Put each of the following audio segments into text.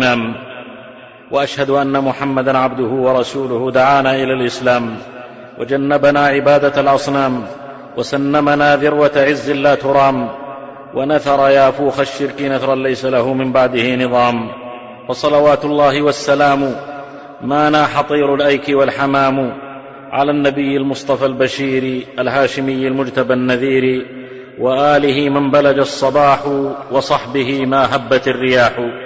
الإمام وأشهد أن محمدا عبده ورسوله دعانا إلى الإسلام وجنبنا عبادة الأصنام وسنمنا ذروة عز لا ترام ونثر يافوخ الشرك نثرا ليس له من بعده نظام. وصلوات الله والسلام ما ناح طير الأيك والحمام على النبي المصطفى البشير الهاشمي المجتبى النذير وآله من بلج الصباح وصحبه ما هبت الرياح.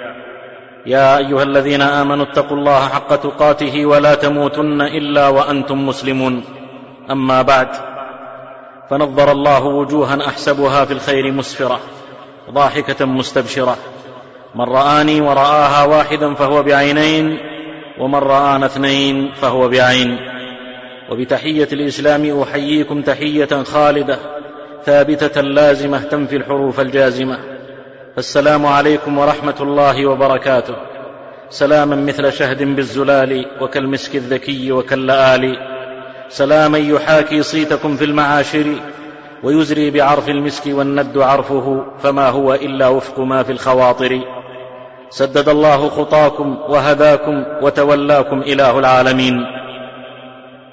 يا أيها الذين آمنوا اتقوا الله حق تقاته ولا تموتن إلا وأنتم مسلمون. أما بعد فنظر الله وجوها أحسبها في الخير مسفرة ضاحكة مستبشرة. من رآني ورآها واحدا فهو بعينين ومن رآنا اثنين فهو بعين. وبتحية الإسلام أحييكم تحية خالدة ثابتة لازمة تنفي الحروف الجازمة. فالسلام عليكم ورحمة الله وبركاته. سلاما مثل شهد بالزلال وكالمسك الذكي وكاللآل سلاما يحاكي صيتكم في المعاشر ويزري بعرف المسك والند عرفه فما هو إلا وفق ما في الخواطر. سدد الله خطاكم وهداكم وتولاكم إله العالمين.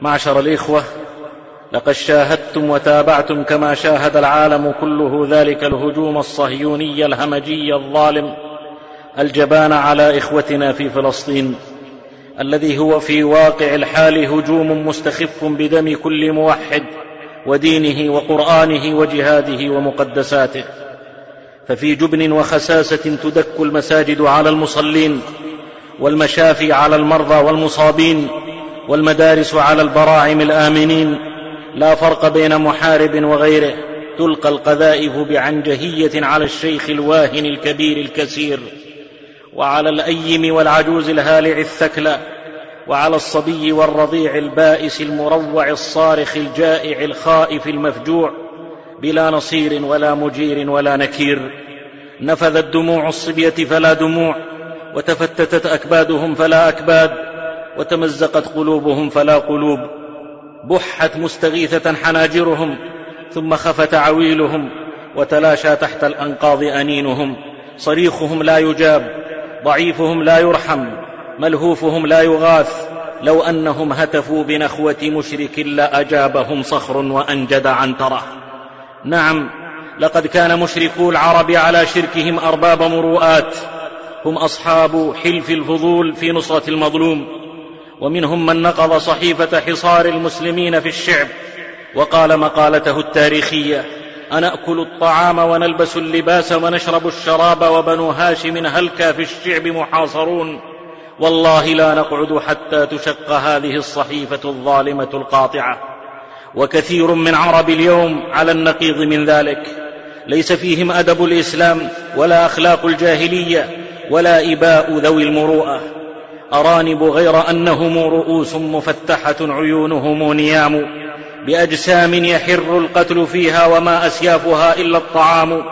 معشر الإخوة لقد شاهدتم وتابعتم كما شاهد العالم كله ذلك الهجوم الصهيوني الهمجي الظالم الجبان على إخوتنا في فلسطين الذي هو في واقع الحال هجوم مستخف بدم كل موحد ودينه وقرآنه وجهاده ومقدساته ففي جبن وخساسة تدك المساجد على المصلين والمشافي على المرضى والمصابين والمدارس على البراعم الآمنين لا فرق بين محارب وغيره. تلقى القذائف بعنجهية على الشيخ الواهن الكبير الكسير وعلى الأيم والعجوز الهالع الثكلى وعلى الصبي والرضيع البائس المروع الصارخ الجائع الخائف المفجوع بلا نصير ولا مجير ولا نكير. نفذت دموع الصبية فلا دموع وتفتتت أكبادهم فلا أكباد وتمزقت قلوبهم فلا قلوب. بحت مستغيثة حناجرهم ثم خفت عويلهم وتلاشى تحت الأنقاض أنينهم. صريخهم لا يجاب ضعيفهم لا يرحم ملهوفهم لا يغاث. لو أنهم هتفوا بنخوة مشرك لأجابهم صخر وأنجد عنتره نعم لقد كان مشركو العرب على شركهم أرباب مروءات. هم أصحاب حلف الفضول في نصرة المظلوم. ومنهم من نقض صحيفة حصار المسلمين في الشعب وقال مقالته التاريخية أنأكل الطعام ونلبس اللباس ونشرب الشراب وبنو هاشم هلكا في الشعب محاصرون والله لا نقعد حتى تشق هذه الصحيفة الظالمة القاطعة. وكثير من عرب اليوم على النقيض من ذلك ليس فيهم أدب الإسلام ولا أخلاق الجاهلية ولا إباء ذوي المروءة. أرانب غير أنهم رؤوس مفتحة عيونهم نيام بأجسام يحر القتل فيها وما أسيافها إلا الطعام.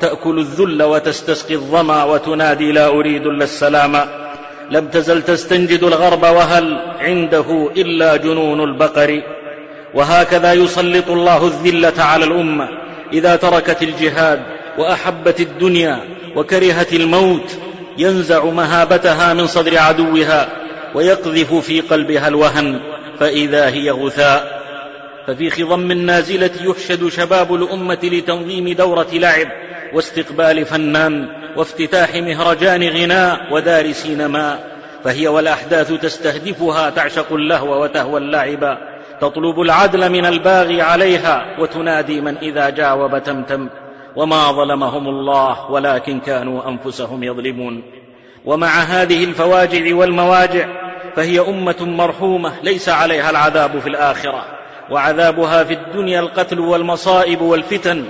تأكل الذل وتستسقي الظمأ وتنادي لا أريد إلا السلام. لم تزل تستنجد الغرب وهل عنده إلا جنون البقر. وهكذا يسلط الله الذلة على الأمة. إذا تركت الجهاد وأحبت الدنيا وكرهت الموت ينزع مهابتها من صدر عدوها ويقذف في قلبها الوهن فإذا هي غثاء. ففي خضم النازلة يحشد شباب الأمة لتنظيم دورة لعب واستقبال فنان وافتتاح مهرجان غناء ودار سينما. فهي والأحداث تستهدفها تعشق اللهو وتهوى اللعب. تطلب العدل من الباغي عليها وتنادي من إذا جاوب تمتم. وما ظلمهم الله ولكن كانوا أنفسهم يظلمون. ومع هذه الفواجع والمواجع فهي أمة مرحومة ليس عليها العذاب في الآخرة وعذابها في الدنيا القتل والمصائب والفتن.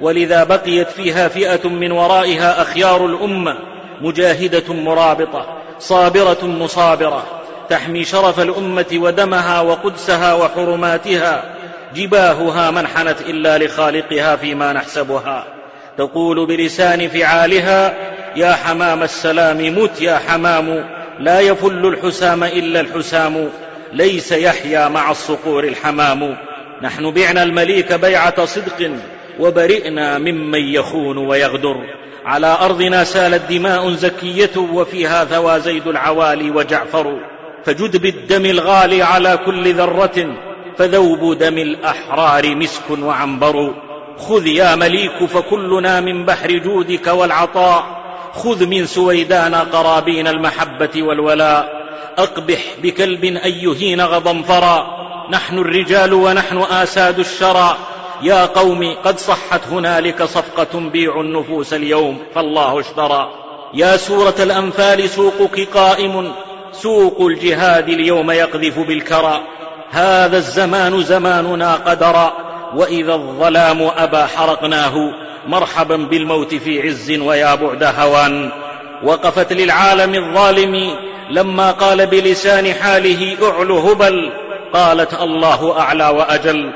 ولذا بقيت فيها فئة من ورائها أخيار الأمة مجاهدة مرابطة صابرة مصابرة تحمي شرف الأمة ودمها وقدسها وحرماتها. جباهها ما انحنت إلا لخالقها فيما نحسبها. تقول بلسان فعالها يا حمام السلام مت يا حمام لا يفل الحسام إلا الحسام ليس يحيا مع الصقور الحمام. نحن بعنا المليك بيعة صدق وبرئنا ممن يخون ويغدر. على أرضنا سالت دماء زكية وفيها ثوى زيد العوالي وجعفر. فجد بالدم الغالي على كل ذرة فذوب دم الأحرار مسك وعنبر. خذ يا مليك فكلنا من بحر جودك والعطاء. خذ من سويدان قرابين المحبة والولاء. أقبح بكلب أن يهين غضنفرا نحن الرجال ونحن آساد الشرى. يا قوم قد صحت هنالك صفقة بيع النفوس اليوم فالله اشترى. يا سورة الأنفال سوقك قائم. سوق الجهاد اليوم يقذف بالكرى. هذا الزمان زماننا قدرا وإذا الظلام أبى حرقناه. مرحبا بالموت في عز ويا بعد هوان. وقفت للعالم الظالم لما قال بلسان حاله أعل هبل قالت الله أعلى وأجل.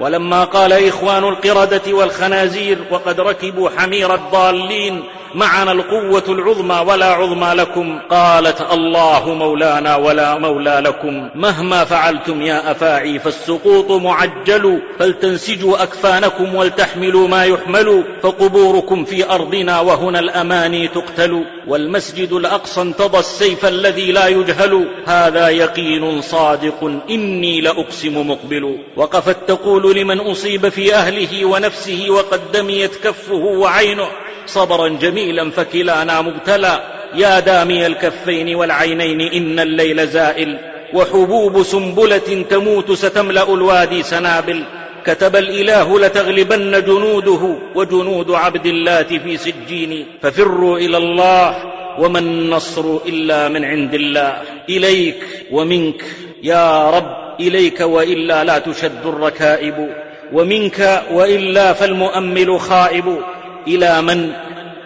ولما قال إخوان القردة والخنازير وقد ركبوا حمير الضالين معنا القوة العظمى ولا عظمى لكم. قالت الله مولانا ولا مولى لكم. مهما فعلتم يا أفاعي فالسقوط معجل فلتنسجوا أكفانكم ولتحملوا ما يحمل فقبوركم في أرضنا وهنا الأماني تقتل. والمسجد الأقصى انتضى السيف الذي لا يجهل. هذا يقين صادق إني لأقسم مقبل. وقفت تقول لمن أصيب في أهله ونفسه وقد دميت كفه وعينه. صبرا جميلا فكلانا مبتلى. يا دامي الكفين والعينين إن الليل زائل. وحبوب سنبلة تموت ستملأ الوادي سنابل. كتب الإله لتغلبن جنوده وجنود عبد الله في سجين. ففروا إلى الله وما النصر إلا من عند الله. إليك ومنك يا رب إليك وإلا لا تشد الركائب. ومنك وإلا فالمؤمل خائب. إلى من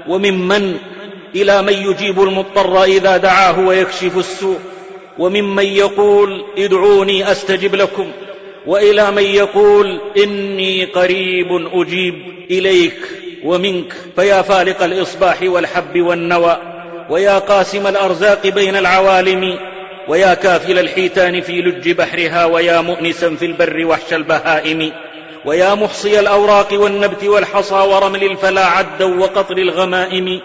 وممن إلى من يجيب المضطر إذا دعاه ويكشف السوء وممن يقول ادعوني أستجب لكم وإلى من يقول إني قريب أجيب إليك ومنك فيا فالق الإصباح والحب والنوى ويا قاسم الأرزاق بين العوالم ويا كافل الحيتان في لج بحرها ويا مؤنسا في البر وحش البهائم ويا محصي الأوراق والنبت والحصى ورمل الفلا عدا وقطر الغمائم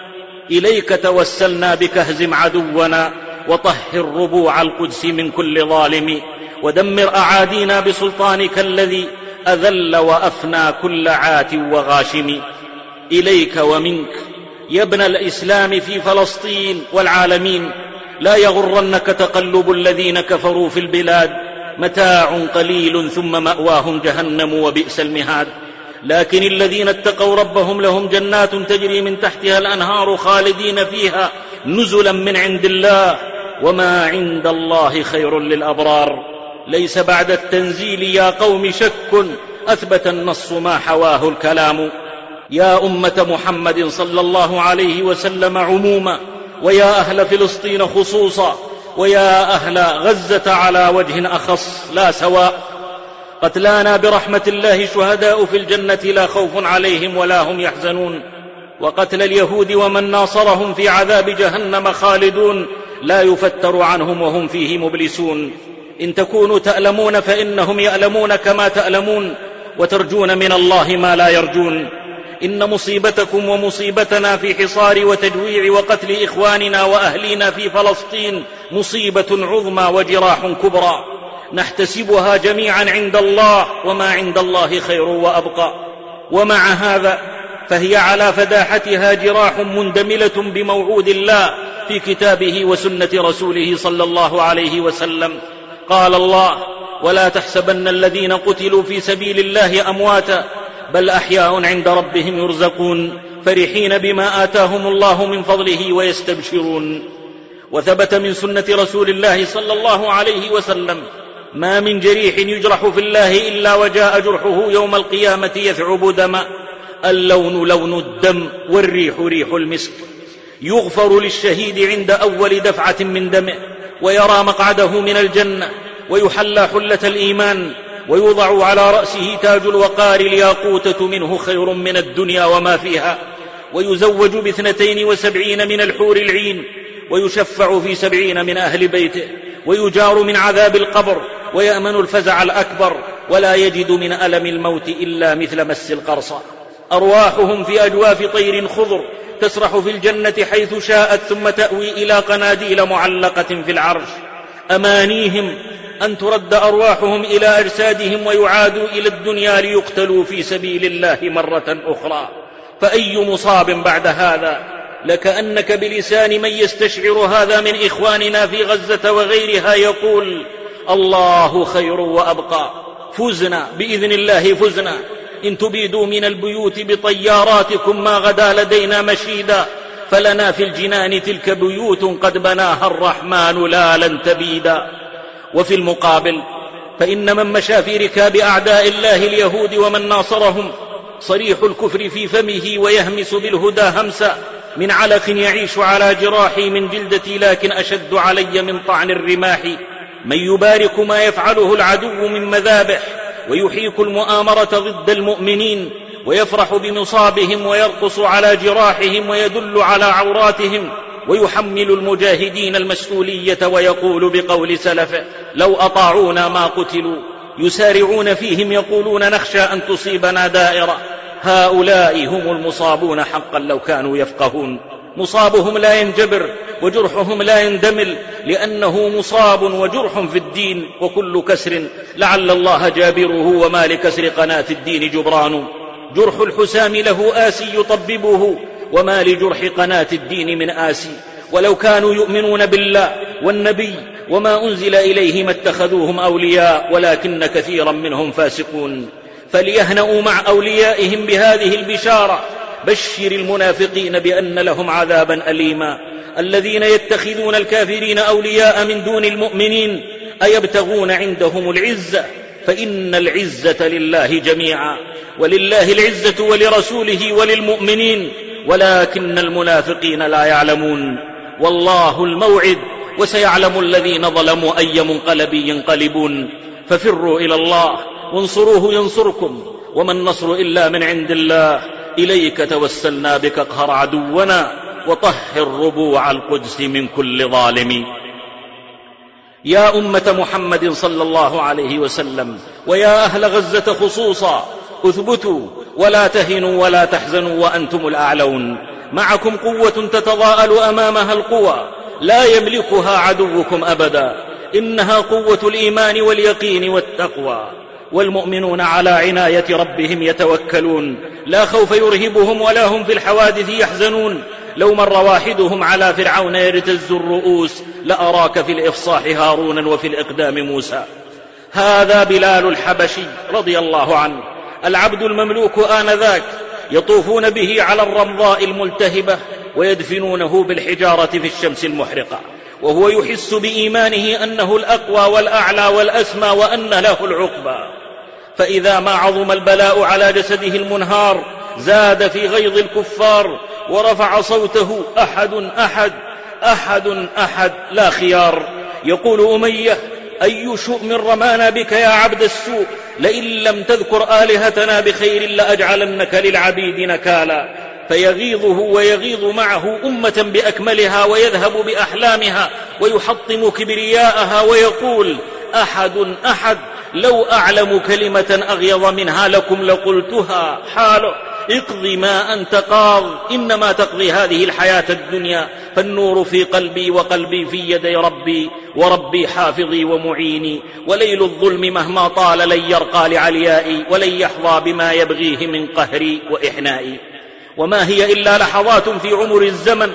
إليك توسلنا بك اهزم عدونا وطهر ربوع القدس من كل ظالم ودمر أعادينا بسلطانك الذي أذل وأفنى كل عات وغاشم. إليك ومنك يا ابن الإسلام في فلسطين والعالمين لا يغرنك تقلب الذين كفروا في البلاد متاع قليل ثم مأواهم جهنم وبئس المهاد. لكن الذين اتقوا ربهم لهم جنات تجري من تحتها الأنهار خالدين فيها نزلا من عند الله. وما عند الله خير للأبرار. ليس بعد التنزيل يا قوم شك. أثبت النص ما حواه الكلام. يا أمة محمد صلى الله عليه وسلم عموما. ويا أهل فلسطين خصوصا. ويا أهل غزة على وجه أخص لا سواء. قتلانا برحمة الله شهداء في الجنة لا خوف عليهم ولا هم يحزنون. وقتل اليهود ومن ناصرهم في عذاب جهنم خالدون. لا يفتر عنهم وهم فيه مبلسون. إن تكونوا تألمون فإنهم يألمون كما تألمون. وترجون من الله ما لا يرجون. إن مصيبتكم ومصيبتنا في حصار وتجويع وقتل إخواننا وأهلينا في فلسطين مصيبة عظمى وجراح كبرى. نحتسبها جميعا عند الله وما عند الله خير وأبقى. ومع هذا فهي على فداحتها جراح مندملة بموعود الله في كتابه وسنة رسوله صلى الله عليه وسلم. قال الله ولا تحسبن الذين قتلوا في سبيل الله أمواتا بل أحياء عند ربهم يرزقون فرحين بما آتاهم الله من فضله ويستبشرون. وثبت من سنة رسول الله صلى الله عليه وسلم ما من جريح يجرح في الله إلا وجاء جرحه يوم القيامة يثعب دما اللون لون الدم والريح ريح المسك. يغفر للشهيد عند أول دفعة من دمه ويرى مقعده من الجنة ويحلى حلة الإيمان ويوضع على رأسه تاج الوقار الياقوتة منه خير من الدنيا وما فيها ويزوج باثنتين وسبعين من الحور العين ويشفع في سبعين من أهل بيته ويجار من عذاب القبر ويأمن الفزع الأكبر ولا يجد من ألم الموت إلا مثل مس القرصى أرواحهم في أجواف طير خضر تسرح في الجنة حيث شاءت ثم تأوي إلى قناديل معلقة في العرش. أمانيهم أن ترد أرواحهم إلى أجسادهم ويعادوا إلى الدنيا ليقتلوا في سبيل الله مرة أخرى. فأي مصاب بعد هذا؟ لكأنك بلسان من يستشعر هذا من إخواننا في غزة وغيرها يقول الله خير وأبقى. فزنا بإذن الله فزنا. إن تبيدوا من البيوت بطياراتكم ما غدا لدينا مشيدا. فلنا في الجنان تلك بيوت قد بناها الرحمن لا لن تبيدا وفي المقابل فإن من مشى في ركاب أعداء الله اليهود ومن ناصرهم صريح الكفر في فمه ويهمس بالهدى همسا. من علق يعيش على جراحي من جلدتي لكن أشد علي من طعن الرماح. من يبارك ما يفعله العدو من مذابح ويحيك المؤامرة ضد المؤمنين. ويفرح بمصابهم ويرقص على جراحهم ويدل على عوراتهم ويحمل المجاهدين المسؤولية ويقول بقول سلفه لو أطاعونا ما قتلوا يسارعون فيهم يقولون نخشى أن تصيبنا دائرة هؤلاء هم المصابون حقا لو كانوا يفقهون مصابهم لا ينجبر وجرحهم لا يندمل لأنه مصاب وجرح في الدين وكل كسر لعل الله جابره وما لكسر قناة الدين جبران جرح الحسام له آسي يطببه وما لجرح قناة الدين من آسي. ولو كانوا يؤمنون بالله والنبي وما أنزل إليه ما اتخذوهم أولياء ولكن كثيرا منهم فاسقون. فليهنأوا مع أوليائهم بهذه البشارة. بشر المنافقين بأن لهم عذابا أليما. الذين يتخذون الكافرين أولياء من دون المؤمنين أيبتغون عندهم العزة؟ فإن العزة لله جميعا ولله العزة ولرسوله وللمؤمنين ولكن المنافقين لا يعلمون. والله الموعد وسيعلم الذين ظلموا أي منقلب ينقلبون. ففروا إلى الله وانصروه ينصركم وما النصر إلا من عند الله. إليك توسلنا بك اقهر عدونا وطهر ربوع القدس من كل ظالم. يا أمة محمد صلى الله عليه وسلم ويا أهل غزة خصوصا اثبتوا ولا تهنوا ولا تحزنوا وأنتم الأعلون. معكم قوة تتضاءل أمامها القوى لا يملكها عدوكم أبدا. إنها قوة الإيمان واليقين والتقوى. والمؤمنون على عناية ربهم يتوكلون لا خوف يرهبهم ولا هم في الحوادث يحزنون. لو مر واحدهم على فرعون يرتز الرؤوس لأراك في الإفصاح هارون وفي الإقدام موسى. هذا بلال الحبشي رضي الله عنه. العبد المملوك آنذاك يطوفون به على الرمضاء الملتهبة ويدفنونه بالحجارة في الشمس المحرقة. وهو يحس بإيمانه أنه الأقوى والأعلى والأسمى وأن له العقبى. فإذا ما عظم البلاء على جسده المنهار زاد في غيظ الكفار ورفع صوته أحد أحد أحد أحد لا خيار. يقول أمية أي شؤم رمانا بك يا عبد السوء؟ لئن لم تذكر آلهتنا بخير لأجعلنك للعبيد نكالا. فيغيظه ويغيظ معه أمة بأكملها ويذهب بأحلامها ويحطم كبرياءها ويقول أحد أحد لو أعلم كلمة أغيظ منها لكم لقلتها. حاله. اقض ما أنت قاض إنما تقضي هذه الحياة الدنيا. فالنور في قلبي وقلبي في يدي ربي وربي حافظي ومعيني. وليل الظلم مهما طال لن يرقى لعليائي ولن يحظى بما يبغيه من قهري وإحنائي. وما هي إلا لحظات في عمر الزمن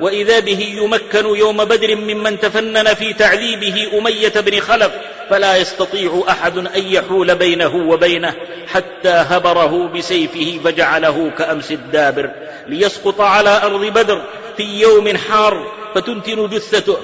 وإذا به يمكن يوم بدر ممن تفنن في تعذيبه أمية بن خلف. فلا يستطيع أحد أن يحول بينه وبينه حتى هبره بسيفه فجعله كأمس الدابر ليسقط على أرض بدر في يوم حار فتنتن جثته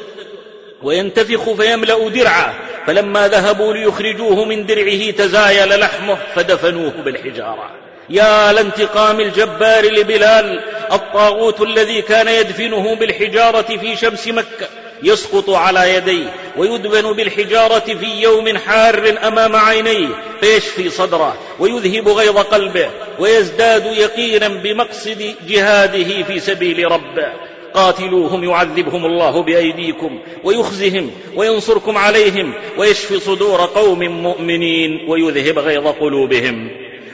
وينتفخ فيملأ درعه فلما ذهبوا ليخرجوه من درعه تزايل لحمه فدفنوه بالحجارة. يا لانتقام الجبار لبلال الطاغوت الذي كان يدفنه بالحجارة في شمس مكة. يسقط على يديه ويدفن بالحجارة في يوم حار أمام عينيه فيشفي صدره ويذهب غيظ قلبه ويزداد يقينا بمقصد جهاده في سبيل ربه. قاتلوهم يعذبهم الله بأيديكم ويخزهم وينصركم عليهم ويشفي صدور قوم مؤمنين ويذهب غيظ قلوبهم.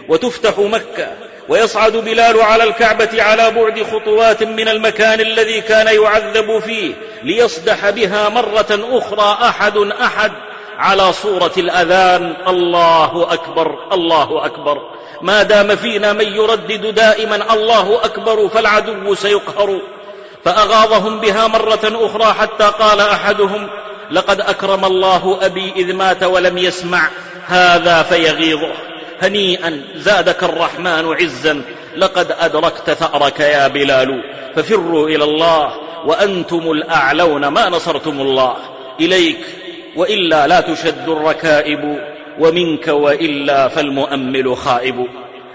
وتفتح مكة ويصعد بلال على الكعبة على بعد خطوات من المكان الذي كان يعذب فيه ليصدح بها مرة أخرى أحد أحد على صورة الأذان. الله أكبر الله أكبر. ما دام فينا من يردد دائما الله أكبر فالعدو سيقهر. فأغاظهم بها مرة أخرى حتى قال أحدهم لقد أكرم الله أبي إذ مات ولم يسمع هذا فيغيظه. هنيئا زادك الرحمن عزا. لقد أدركت ثأرك يا بلال. ففروا إلى الله وأنتم الأعلون ما نصرتم الله. إليك وإلا لا تشد الركائب ومنك وإلا فالمؤمل خائب.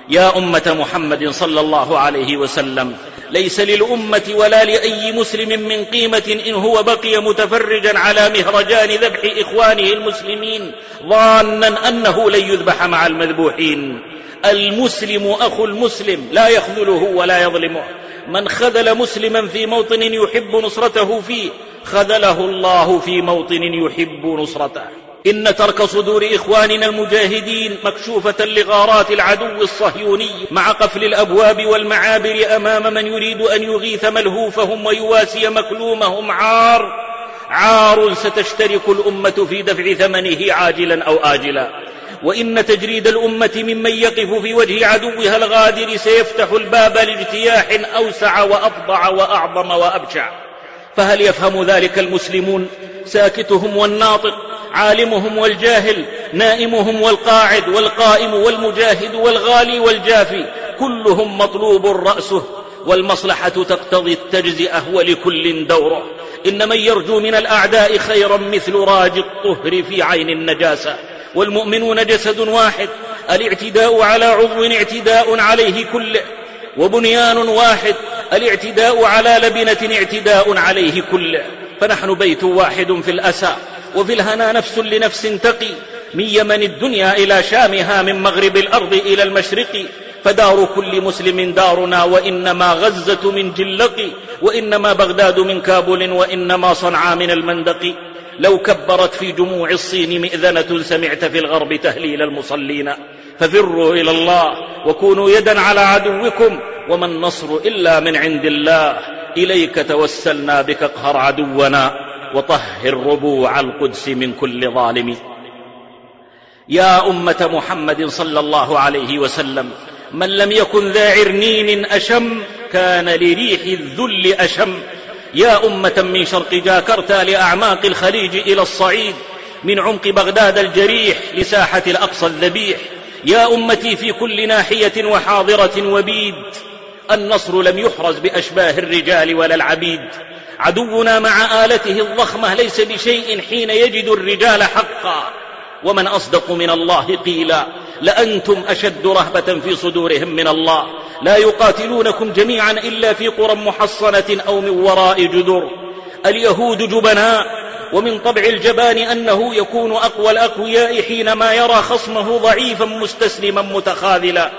يا أمة محمد صلى الله عليه وسلم ليس للأمة ولا لأي مسلم من قيمة إن هو بقي متفرجا على مهرجان ذبح إخوانه المسلمين ظانا أنه لن يذبح مع المذبوحين. المسلم أخو المسلم لا يخذله ولا يظلمه. من خذل مسلما في موطن يحب نصرته فيه خذله الله في موطن يحب نصرته. إن ترك صدور إخواننا المجاهدين مكشوفة لغارات العدو الصهيوني مع قفل الأبواب والمعابر أمام من يريد أن يغيث ملهوفهم ويواسي مكلومهم. عار عار ستشترك الأمة في دفع ثمنه عاجلا أو آجلا. وإن تجريد الأمة ممن يقف في وجه عدوها الغادر سيفتح الباب لاجتياح أوسع وأفضع وأعظم وأبشع فهل يفهم ذلك المسلمون؟ ساكتهم والناطق. عالمهم والجاهل نائمهم والقاعد والقائم والمجاهد والغالي والجافي كلهم مطلوب رأسه والمصلحة تقتضي التجزئة ولكل دوره. إن من يرجو من الأعداء خيرا مثل راج الطهر في عين النجاسة. والمؤمنون جسد واحد الاعتداء على عضو اعتداء عليه كله. وبنيان واحد الاعتداء على لبنة اعتداء عليه كله. فنحن بيت واحد في الأسى. وفي الهنا نفس لنفس تقي. من يمن الدنيا إلى شامها من مغرب الأرض إلى المشرق. فدار كل مسلم دارنا وإنما غزة من جلق. وإنما بغداد من كابل وإنما صنعاء من المندق. لو كبرت في جموع الصين مئذنة سمعت في الغرب تهليل المصلين. ففروا إلى الله وكونوا يدا على عدوكم. وما النصر إلا من عند الله. إليك توسلنا بك اقهر عدونا. وطهر ربوع القدس من كل ظالم. يا أمة محمد صلى الله عليه وسلم من لم يكن ذا عرنين أشم كان لريح الذل أشم. يا أمة من شرق جاكرتا لأعماق الخليج إلى الصعيد من عمق بغداد الجريح لساحة الأقصى الذبيح. يا أمتي في كل ناحية وحاضرة وبيد النصر لم يحرز بأشباه الرجال ولا العبيد. عدونا مع آلته الضخمة ليس بشيء حين يجد الرجال حقا. ومن أصدق من الله قيلا لأنتم أشد رهبة في صدورهم من الله. لا يقاتلونكم جميعا إلا في قرى محصنة أو من وراء جدر اليهود جبناء ومن طبع الجبان أنه يكون أقوى الأقوياء حينما يرى خصمه ضعيفا مستسلما متخاذلا.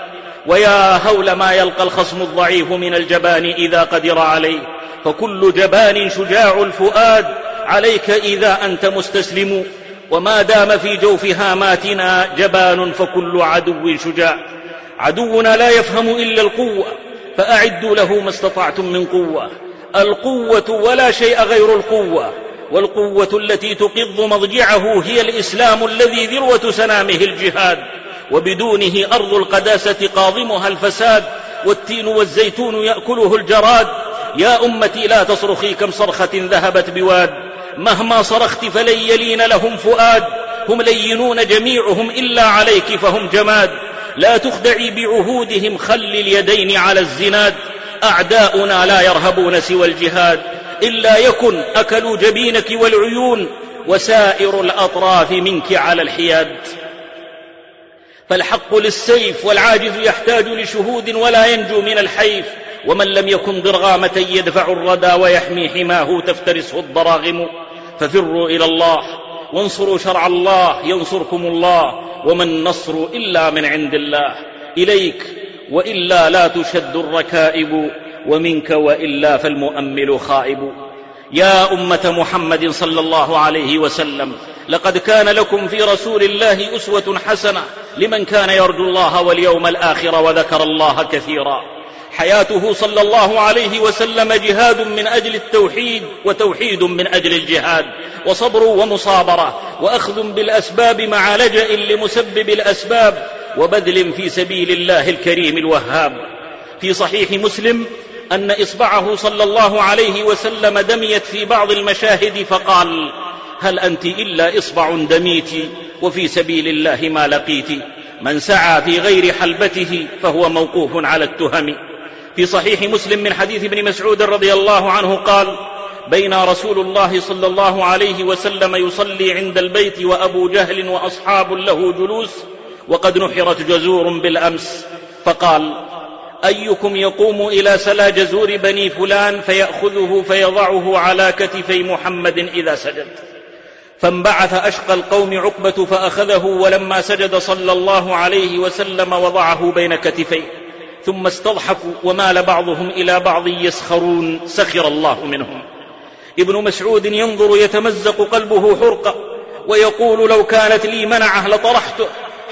ويا هول ما يلقى الخصم الضعيف من الجبان إذا قدر عليه. فكل جبان شجاع الفؤاد. عليك إذا أنت مستسلم. وما دام في جوف هاماتنا جبان فكل عدو شجاع. عدونا لا يفهم إلا القوة فأعدوا له ما استطعتم من قوة. القوة ولا شيء غير القوة والقوة التي تقض مضجعه هي الإسلام الذي ذروة سنامه الجهاد. وبدونه أرض القداسة قاضمها الفساد والتين والزيتون يأكله الجراد. يا أمتي لا تصرخي كم صرخة ذهبت بواد. مهما صرخت فلن يلين لهم فؤاد. هم لينون جميعهم إلا عليك فهم جماد. لا تخدعي بعهودهم خل اليدين على الزناد. أعداؤنا لا يرهبون سوى الجهاد. إلا يكن أكلوا جبينك والعيون. وسائر الأطراف منك على الحياد. فالحق للسيف والعاجز يحتاج لشهود ولا ينجو من الحيف. ومن لم يكن ضرغامة يدفع الردى ويحمي حماه تفترسه الضراغم. ففروا إلى الله وانصروا شرع الله ينصركم الله وما النصر إلا من عند الله. إليك وإلا لا تشد الركائب ومنك وإلا فالمؤمل خائب. يا أمة محمد صلى الله عليه وسلم لقد كان لكم في رسول الله أسوة حسنة لمن كان يرجو الله واليوم الآخر وذكر الله كثيرا. حياته صلى الله عليه وسلم جهاد من أجل التوحيد وتوحيد من أجل الجهاد وصبر ومصابرة وأخذ بالأسباب مع لجأ لمسبب الأسباب وبذل في سبيل الله الكريم الوهاب. في صحيح مسلم أن إصبعه صلى الله عليه وسلم دميت في بعض المشاهد فقال هل أنت إلا إصبع دميت وفي سبيل الله ما لقيت من سعى في غير حلبته فهو موقوف على التهم في صحيح مسلم من حديث ابن مسعود رضي الله عنه قال بين رسول الله صلى الله عليه وسلم يصلي عند البيت وأبو جهل وأصحاب له جلوس وقد نحرت جزور بالأمس. فقال أيكم يقوم إلى سلا جزور بني فلان فيأخذه فيضعه على كتفي محمد إذا سجد. فانبعث أشقى القوم عقبة فأخذه ولما سجد صلى الله عليه وسلم وضعه بين كتفيه. ثم استضحكوا ومال بعضهم إلى بعض يسخرون سخر الله منهم. ابن مسعود ينظر يتمزق قلبه حرقة ويقول لو كانت لي منعة لطرحته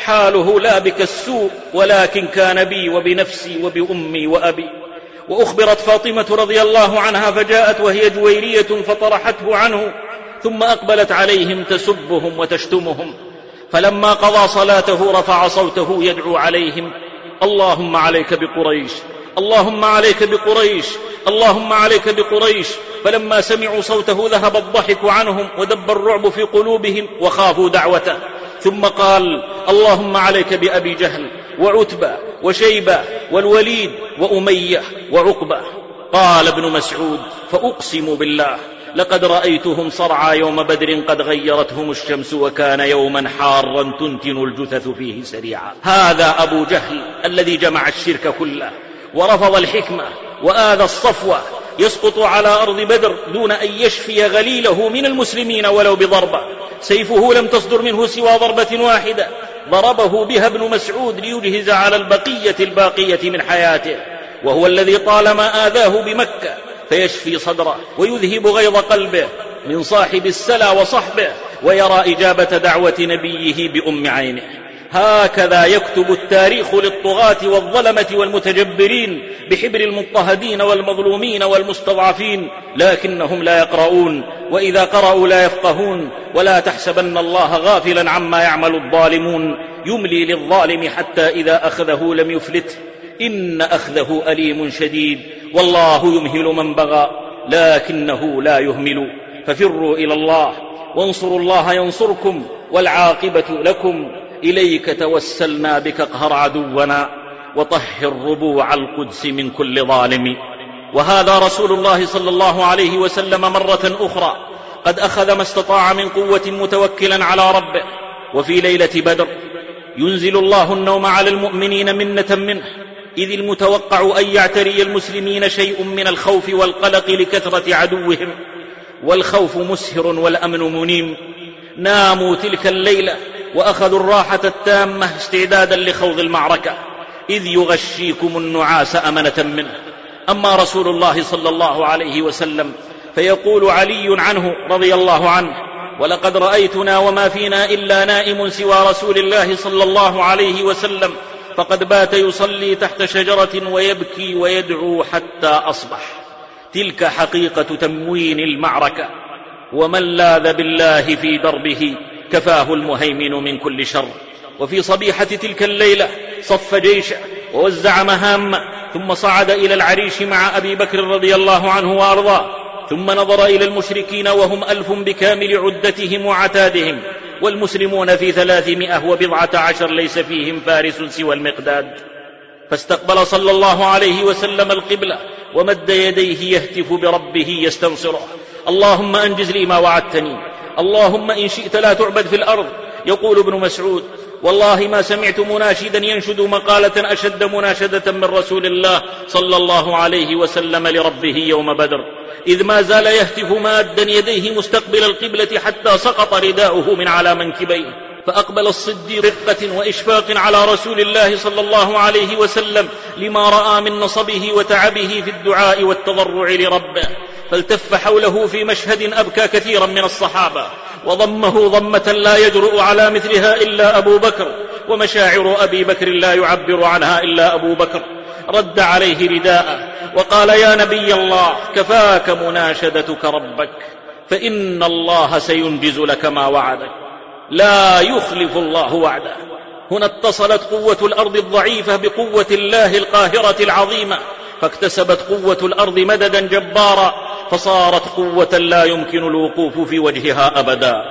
حاله لا بك السوء ولكن كان بي وبنفسي وبأمي وأبي. وأخبرت فاطمة رضي الله عنها فجاءت وهي جويرية فطرحته عنه ثم أقبلت عليهم تسبهم وتشتمهم. فلما قضى صلاته رفع صوته يدعو عليهم اللهم عليك بقريش اللهم عليك بقريش اللهم عليك بقريش. فلما سمعوا صوته ذهب الضحك عنهم ودب الرعب في قلوبهم وخافوا دعوته. ثم قال اللهم عليك بأبي جهل وعتبة وشيبة والوليد وأمية وعقبة. قال ابن مسعود فأقسم بالله لقد رأيتهم صرعى يوم بدر قد غيرتهم الشمس وكان يوما حارا تنتن الجثث فيه سريعا. هذا أبو جهل الذي جمع الشرك كله ورفض الحكمة وآذى الصفوة يسقط على أرض بدر دون أن يشفي غليله من المسلمين ولو بضربة. سيفه لم تصدر منه سوى ضربة واحدة. ضربه بها ابن مسعود ليجهز على البقية الباقية من حياته وهو الذي طالما آذاه بمكة فيشفي صدره ويذهب غيظ قلبه من صاحب السلا وصحبه ويرى إجابة دعوة نبيه بأم عينه. هكذا يكتب التاريخ للطغاة والظلمة والمتجبرين بحبر المضطهدين والمظلومين والمستضعفين لكنهم لا يقرؤون وإذا قرأوا لا يفقهون ولا تحسبن الله غافلا عما يعمل الظالمون. يملي للظالم حتى إذا أخذه لم يفلته. إن أخذه أليم شديد والله يمهل من بغى لكنه لا يهمل ففروا إلى الله وانصروا الله ينصركم والعاقبة لكم إليك توسلنا بك اقهر عدونا وطهر ربوع القدس من كل ظالم وهذا رسول الله صلى الله عليه وسلم مرة أخرى قد أخذ ما استطاع من قوة متوكلا على ربه وفي ليلة بدر ينزل الله النوم على المؤمنين منة منه إذ المتوقع أن يعتري المسلمين شيء من الخوف والقلق لكثرة عدوهم والخوف مسهر والأمن منيم. ناموا تلك الليلة وأخذوا الراحة التامة استعدادا لخوض المعركة إذ يغشيكم النعاس أمنة منه. أما رسول الله صلى الله عليه وسلم فيقول علي عنه رضي الله عنه ولقد رأيتنا وما فينا إلا نائم سوى رسول الله صلى الله عليه وسلم فقد بات يصلي تحت شجرة ويبكي ويدعو حتى أصبح. تلك حقيقة تموين المعركة. ومن لاذ بالله في دربه كفاه المهيمن من كل شر. وفي صبيحة تلك الليلة صف جيشه ووزع مهامه ثم صعد إلى العريش مع أبي بكر رضي الله عنه وأرضاه. ثم نظر إلى المشركين وهم ألف بكامل عدتهم وعتادهم. والمسلمون في ثلاثمائة وبضعة عشر ليس فيهم فارس سوى المقداد. فاستقبل صلى الله عليه وسلم القبلة ومد يديه يهتف بربه يستنصره. اللهم أنجز لي ما وعدتني. اللهم إن شئت لا تعبد في الأرض. يقول ابن مسعود والله ما سمعت مناشدا ينشد مقالة أشد مناشدة من رسول الله صلى الله عليه وسلم لربه يوم بدر. إذ ما زال يهتف مادا يديه مستقبل القبلة حتى سقط رداؤه من على منكبيه. فأقبل الصديق رقة وإشفاق على رسول الله صلى الله عليه وسلم لما رأى من نصبه وتعبه في الدعاء والتضرع لربه. فالتف حوله في مشهد أبكى كثيرا من الصحابة وضمه ضمة لا يجرؤ على مثلها إلا أبو بكر ومشاعر أبي بكر لا يعبر عنها إلا أبو بكر. رد عليه رداءه وقال يا نبي الله كفاك مناشدتك ربك فإن الله سينجز لك ما وعدك لا يخلف الله وعده. هنا اتصلت قوة الأرض الضعيفة بقوة الله القاهرة العظيمة فاكتسبت قوة الأرض مددا جبارا فصارت قوة لا يمكن الوقوف في وجهها أبدا.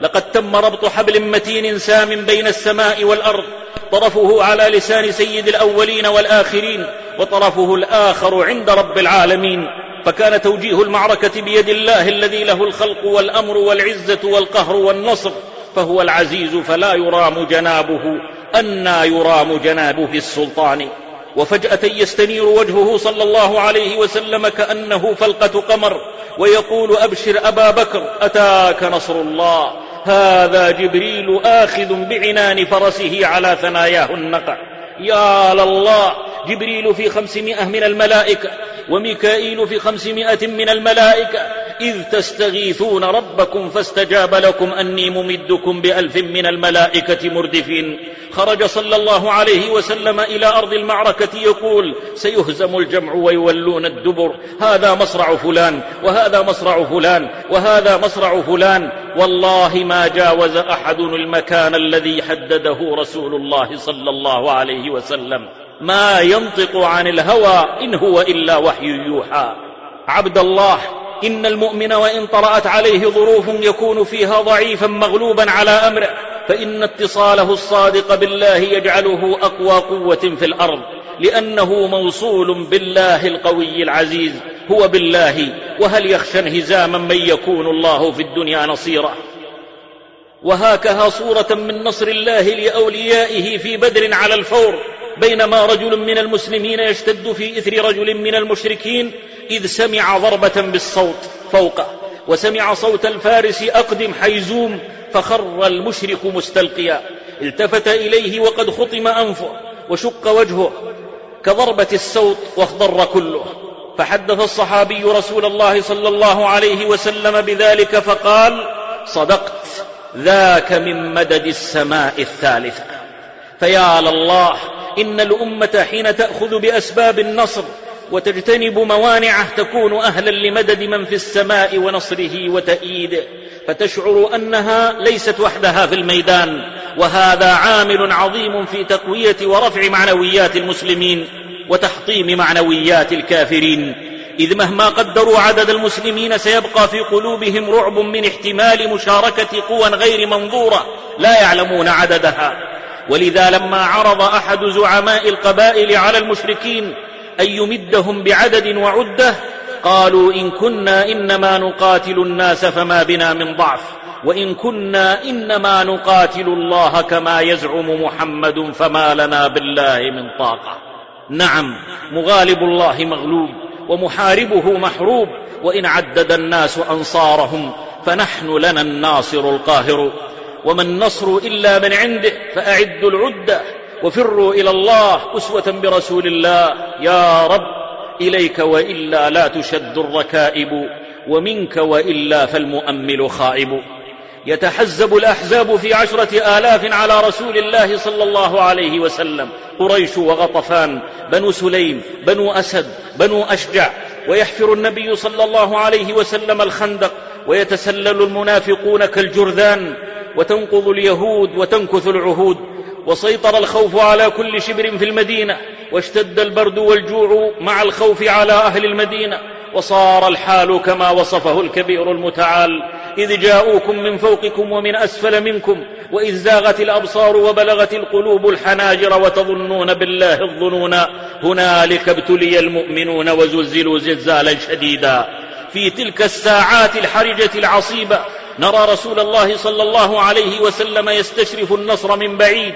لقد تم ربط حبل متين سام بين السماء والأرض طرفه على لسان سيد الأولين والآخرين وطرفه الآخر عند رب العالمين. فكان توجيه المعركة بيد الله الذي له الخلق والأمر والعزة والقهر والنصر فهو العزيز فلا يرام جنابه أنى يرام جنابه السلطان. وفجأة يستنير وجهه صلى الله عليه وسلم كأنه فلقة قمر ويقول أبشر أبا بكر أتاك نصر الله. هذا جبريل آخذ بعنان فرسه على ثناياه النقع. يا لله جبريل في خمسمائة من الملائكة وميكائيل في خمسمائة من الملائكة إذ تستغيثون ربكم فاستجاب لكم أني ممدكم بألف من الملائكة مردفين. خرج صلى الله عليه وسلم إلى أرض المعركة يقول سيهزم الجمع ويولون الدبر هذا مصرع فلان وهذا مصرع فلان وهذا مصرع فلان والله ما جاوز أحد المكان الذي حدده رسول الله صلى الله عليه وسلم. ما ينطق عن الهوى إن هو إلا وحي يوحى. عبد الله إن المؤمن وإن طرأت عليه ظروف يكون فيها ضعيفا مغلوبا على أمره فإن اتصاله الصادق بالله يجعله أقوى قوة في الأرض لأنه موصول بالله القوي العزيز هو بالله وهل يخشى انهزاما من يكون الله في الدنيا نصيرا؟ وهاكها صورة من نصر الله لأوليائه في بدر على الفور بينما رجل من المسلمين يشتد في إثر رجل من المشركين إذ سمع ضربة بالصوت فوقه وسمع صوت الفارس أقدم حيزوم فخر المشرك مستلقيا. التفت إليه وقد خطم أنفه وشق وجهه كضربة السوط واخضر كله. فحدث الصحابي رسول الله صلى الله عليه وسلم بذلك فقال صدقت ذاك من مدد السماء الثالثة. فيا لله إن الأمة حين تأخذ بأسباب النصر وتجتنب موانعه تكون أهلا لمدد من في السماء ونصره وتأييده فتشعر أنها ليست وحدها في الميدان وهذا عامل عظيم في تقوية ورفع معنويات المسلمين وتحطيم معنويات الكافرين. إذ مهما قدروا عدد المسلمين سيبقى في قلوبهم رعب من احتمال مشاركة قوى غير منظورة لا يعلمون عددها. ولذا لما عرض أحد زعماء القبائل على المشركين أن يمدهم بعدد وعدة قالوا إن كنا إنما نقاتل الناس فما بنا من ضعف وإن كنا إنما نقاتل الله كما يزعم محمد فما لنا بالله من طاقة. نعم مغالب الله مغلوب ومحاربه محروب وإن عدد الناس أنصارهم فنحن لنا الناصر القاهر. وما النصر إلا من عنده فأعدوا العدة وفروا إلى الله أسوة برسول الله. يا رب إليك وإلا لا تشد الركائب ومنك وإلا فالمؤمل خائب. يتحزب الأحزاب في عشرة آلاف على رسول الله صلى الله عليه وسلم قريش وغطفان بنو سليم بنو أسد بنو أشجع. ويحفر النبي صلى الله عليه وسلم الخندق ويتسلل المنافقون كالجرذان. وتنقض اليهود وتنكث العهود وسيطر الخوف على كل شبر في المدينة واشتد البرد والجوع مع الخوف على أهل المدينة وصار الحال كما وصفه الكبير المتعال إذ جاءوكم من فوقكم ومن أسفل منكم وإذ زاغت الأبصار وبلغت القلوب الحناجر وتظنون بالله الظنون هنالك ابتلي المؤمنون وزلزلوا زلزالا شديدا. في تلك الساعات الحرجة العصيبة نرى رسول الله صلى الله عليه وسلم يستشرف النصر من بعيد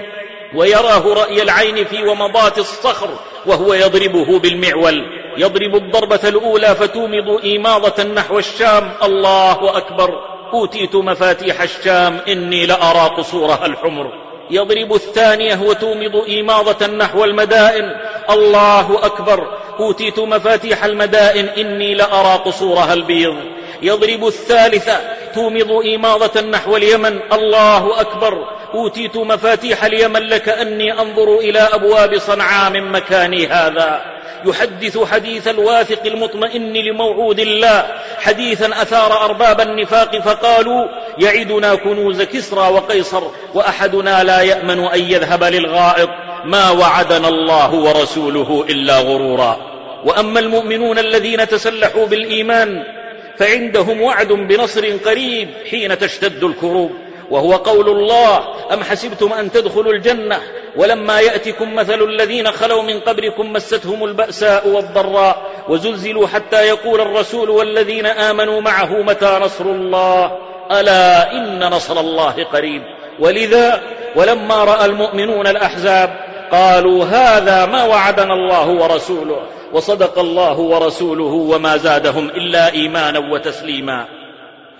ويراه رأي العين في ومضات الصخر وهو يضربه بالمعول. يضرب الضربة الأولى فتومض إيماضة نحو الشام. الله أكبر! أوتيت مفاتيح الشام إني لأرى قصورها الحمر. يضرب الثانية وتومض إيماضة نحو المدائن. الله أكبر! أوتيت مفاتيح المدائن إني لأرى قصورها البيض. يضرب الثالثة تومض إيماضة نحو اليمن. الله أكبر. أوتيت مفاتيح اليمن لكأني أنظر إلى أبواب صنعاء من مكاني هذا. يحدث حديث الواثق المطمئن لموعود الله. حديثا أثار أرباب النفاق فقالوا يعدنا كنوز كسرى وقيصر وأحدنا لا يأمن أن يذهب للغائط. ما وعدنا الله ورسوله إلا غرورا. وأما المؤمنون الذين تسلحوا بالإيمان فعندهم وعد بنصر قريب حين تشتد الكروب. وهو قول الله أم حسبتم أن تدخلوا الجنة ولما يأتكم مثل الذين خلوا من قبلكم مستهم البأساء والضراء وزلزلوا حتى يقول الرسول والذين آمنوا معه متى نصر الله ألا إن نصر الله قريب. ولذا ولما رأى المؤمنون الأحزاب قالوا هذا ما وعدنا الله ورسوله. وصدق الله ورسوله وما زادهم إلا إيمانا وتسليما.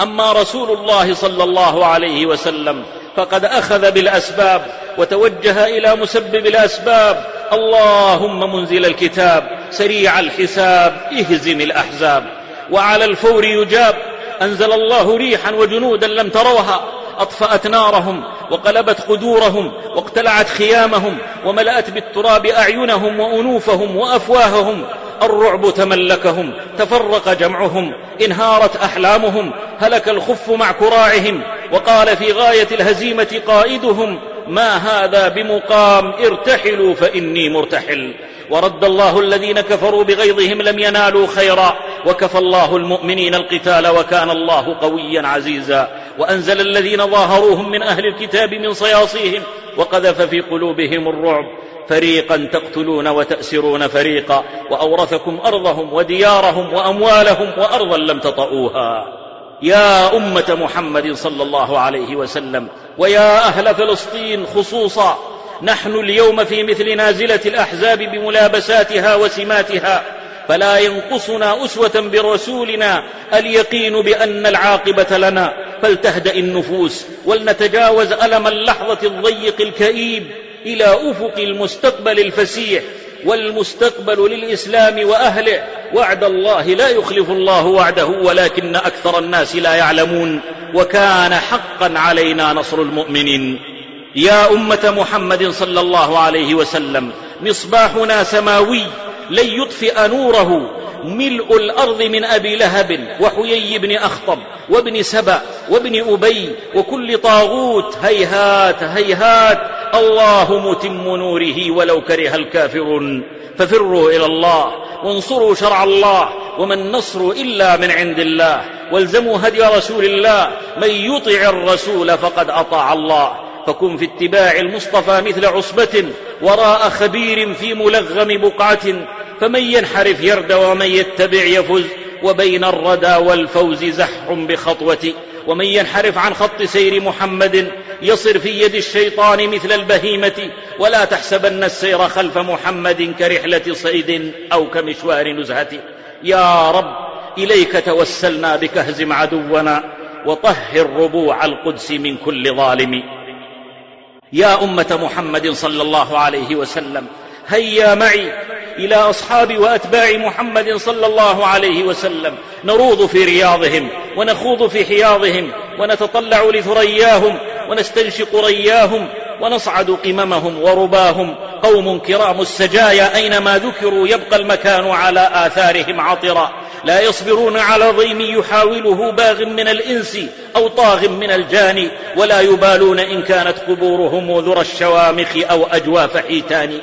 أما رسول الله صلى الله عليه وسلم فقد أخذ بالأسباب وتوجه إلى مسبب الأسباب. اللهم منزل الكتاب سريع الحساب اهزم الأحزاب. وعلى الفور يجاب أنزل الله ريحا وجنودا لم تروها. أطفأت نارهم وقلبت قدورهم واقتلعت خيامهم وملأت بالتراب أعينهم وأنوفهم وأفواههم الرعب تملكهم تفرق جمعهم انهارت أحلامهم هلك الخف مع كراعهم وقال في غاية الهزيمة قائدهم ما هذا بمقام ارتحلوا فإني مرتحل ورد الله الذين كفروا بغيظهم لم ينالوا خيرا. وكفى الله المؤمنين القتال وكان الله قويا عزيزا. وأنزل الذين ظاهروهم من أهل الكتاب من صياصيهم وقذف في قلوبهم الرعب. فريقا تقتلون وتأسرون فريقا. وأورثكم أرضهم وديارهم وأموالهم وأرضا لم تطئوها. يا أمة محمد صلى الله عليه وسلم. ويا أهل فلسطين خصوصا. نحن اليوم في مثل نازلة الأحزاب بملابساتها وسماتها فلا ينقصنا أسوة برسولنا اليقين بأن العاقبة لنا. فلتهدأ النفوس ولنتجاوز ألم اللحظة الضيق الكئيب إلى أفق المستقبل الفسيح والمستقبل للإسلام وأهله. وعد الله لا يخلف الله وعده ولكن أكثر الناس لا يعلمون. وكان حقا علينا نصر المؤمنين. يا أمة محمد صلى الله عليه وسلم مصباحنا سماوي لن يطفئ نوره. ملء الأرض من أبي لهب وحيي بن أخطب وابن سبأ وابن أبي وكل طاغوت. هيهات هيهات. الله متم نوره ولو كره الكافرون. ففروا إلى الله وانصروا شرع الله وما النصر إلا من عند الله. والزموا هدي رسول الله من يطع الرسول فقد أطاع الله. فكن في اتباع المصطفى مثل عصبة وراء خبير في ملغم بقعة فمن ينحرف يرد ومن يتبع يفز وبين الردى والفوز زح بخطوة. ومن ينحرف عن خط سير محمد يصر في يد الشيطان مثل البهيمة. ولا تحسبن السير خلف محمد كرحلة صيد أو كمشوار نزهة. يا رب إليك توسلنا بك اهزم عدونا وطهر ربوع القدس من كل ظالم. يا أمة محمد صلى الله عليه وسلم هيا معي إلى أصحاب وأتباع محمد صلى الله عليه وسلم. نروض في رياضهم ونخوض في حياضهم ونتطلع لثرياهم ونستنشق رياهم ونصعد قممهم ورباهم. قوم كرام السجايا أينما ذكروا يبقى المكان على آثارهم عطرا. لا يصبرون على ضيم يحاوله باغ من الإنس أو طاغ من الجان ولا يبالون إن كانت قبورهم ذرى الشوامخ أو أجواف حيتان.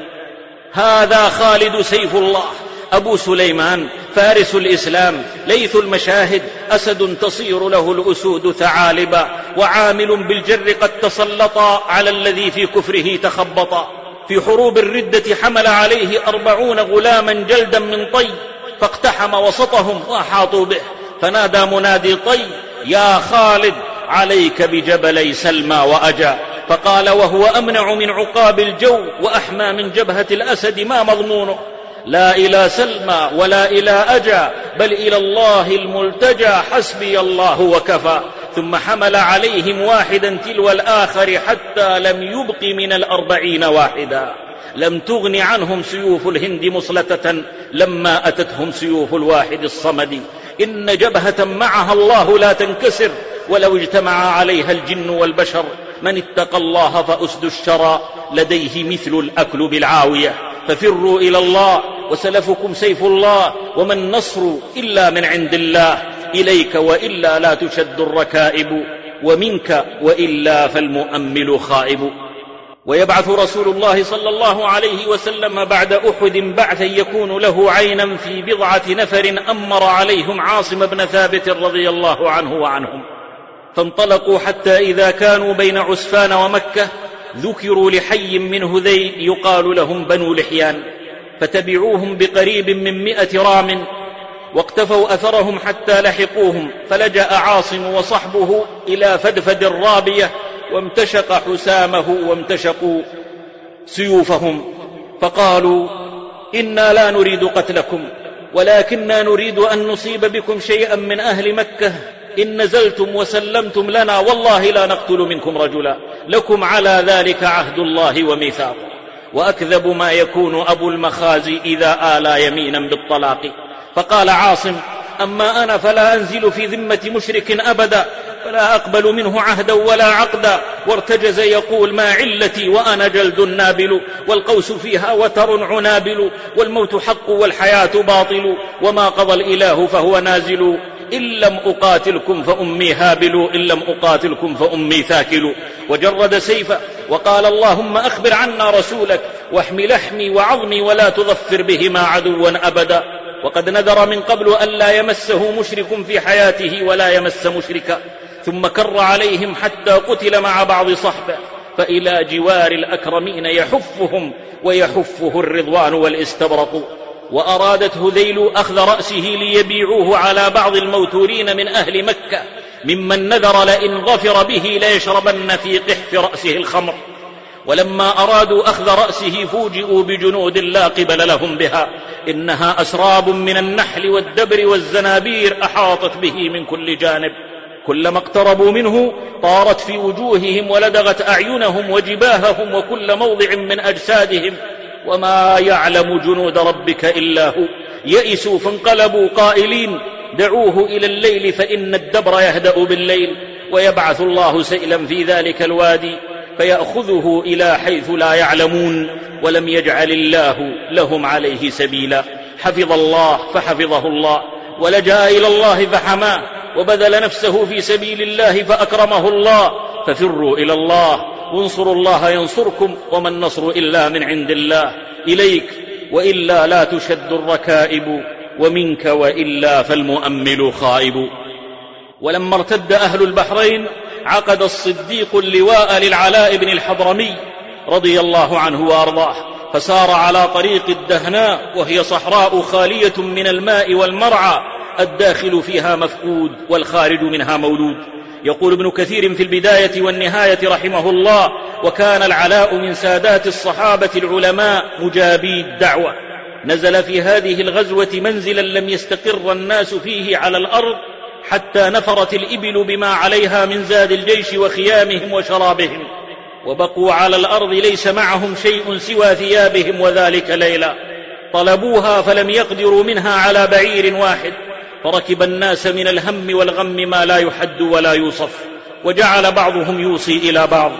هذا خالد سيف الله أبو سليمان فارس الإسلام ليث المشاهد أسد تصير له الأسود ثعالبا وعامل بالجر قد تسلطا على الذي في كفره تخبطا. في حروب الردة حمل عليه أربعون غلاما جلدا من طي. فاقتحم وسطهم وأحاطوا به. فنادى منادي طي يا خالد عليك بجبلي سلمى وأجا. فقال وهو أمنع من عقاب الجو وأحمى من جبهة الأسد ما مضمونه؟ لا إلى سلمى ولا إلى أجا بل إلى الله الملتجى حسبي الله وكفى. ثم حمل عليهم واحدا تلو الآخر حتى لم يبق من الأربعين واحدا. لم تغن عنهم سيوف الهند مصلتة لما أتتهم سيوف الواحد الصمد. إن جبهة معها الله لا تنكسر ولو اجتمع عليها الجن والبشر. من اتقى الله فأسد الشرى لديه مثل الأكل بالعاوية. ففروا إلى الله وسلفكم سيف الله وما النصر إلا من عند الله. إليك وإلا لا تشد الركائب ومنك وإلا فالمؤمل خائب. ويبعث رسول الله صلى الله عليه وسلم بعد أحد بعثا يكون له عينا في بضعة نفر أمر عليهم عاصم بن ثابت رضي الله عنه وعنهم. فانطلقوا حتى إذا كانوا بين عسفان ومكة ذكروا لحي من هذيل يقال لهم بنو لحيان. فتبعوهم بقريب من مئة رام واقتفوا أثرهم حتى لحقوهم فلجأ عاصم وصحبه إلى فدفد الرابية وامتشق حسامه وامتشقوا سيوفهم فقالوا إنا لا نريد قتلكم ولكنا نريد أن نصيب بكم شيئا من أهل مكة إن نزلتم وسلمتم لنا والله لا نقتل منكم رجلا لكم على ذلك عهد الله وميثاقه وأكذب ما يكون أبو المخازي إذا آلى يمينا بالطلاق. فقال عاصم أما أنا فلا أنزل في ذمة مشرك أبدا فلا أقبل منه عهدا ولا عقدا. وارتجز يقول ما علتي وأنا جلد نابل والقوس فيها وتر عنابل والموت حق والحياة باطل. وما قضى الإله فهو نازل إن لم أقاتلكم فأمي هابل إن لم أقاتلكم فأمي ثاكل. وجرد سيفه وقال اللهم أخبر عنا رسولك واحم لحمي وعظمي ولا تظفر بهما عدوا أبدا. وقد نذر من قبل ألا يمسه مشرك في حياته ولا يمس مشركا. ثم كر عليهم حتى قتل مع بعض صحبة. فإلى جوار الأكرمين يحفهم ويحفه الرضوان والاستبرق. وأرادت هذيل أخذ رأسه ليبيعوه على بعض الموتورين من أهل مكة. ممن نذر لئن ظفر به ليشربن في قحف رأسه الخمر. ولما أرادوا أخذ رأسه فوجئوا بجنود لا قبل لهم بها إنها أسراب من النحل والدبر والزنابير أحاطت به من كل جانب. كلما اقتربوا منه طارت في وجوههم ولدغت أعينهم وجباههم وكل موضع من أجسادهم. وما يعلم جنود ربك إلا هو. يئسوا فانقلبوا قائلين دعوه إلى الليل فإن الدبر يهدأ بالليل. ويبعث الله سيلا في ذلك الوادي. فيأخذه إلى حيث لا يعلمون ولم يجعل الله لهم عليه سبيلا. حفظ الله فحفظه الله ولجأ إلى الله فحماه وبذل نفسه في سبيل الله فأكرمه الله. ففروا إلى الله وانصروا الله ينصركم وما النصر إلا من عند الله. إليك وإلا لا تشد الركائب ومنك وإلا فالمؤمل خائب. ولما ارتد أهل البحرين عقد الصديق اللواء للعلاء بن الحضرمي رضي الله عنه وأرضاه فسار على طريق الدهناء وهي صحراء خالية من الماء والمرعى الداخل فيها مفقود والخارج منها مولود. يقول ابن كثير في البداية والنهاية رحمه الله وكان العلاء من سادات الصحابة العلماء مجابي الدعوة نزل في هذه الغزوة منزلا لم يستقر الناس فيه على الأرض حتى نفرت الإبل بما عليها من زاد الجيش وخيامهم وشرابهم. وبقوا على الأرض ليس معهم شيء سوى ثيابهم وذلك ليلا. طلبوها فلم يقدروا منها على بعير واحد. فركب الناس من الهم والغم ما لا يحد ولا يوصف. وجعل بعضهم يوصي إلى بعض.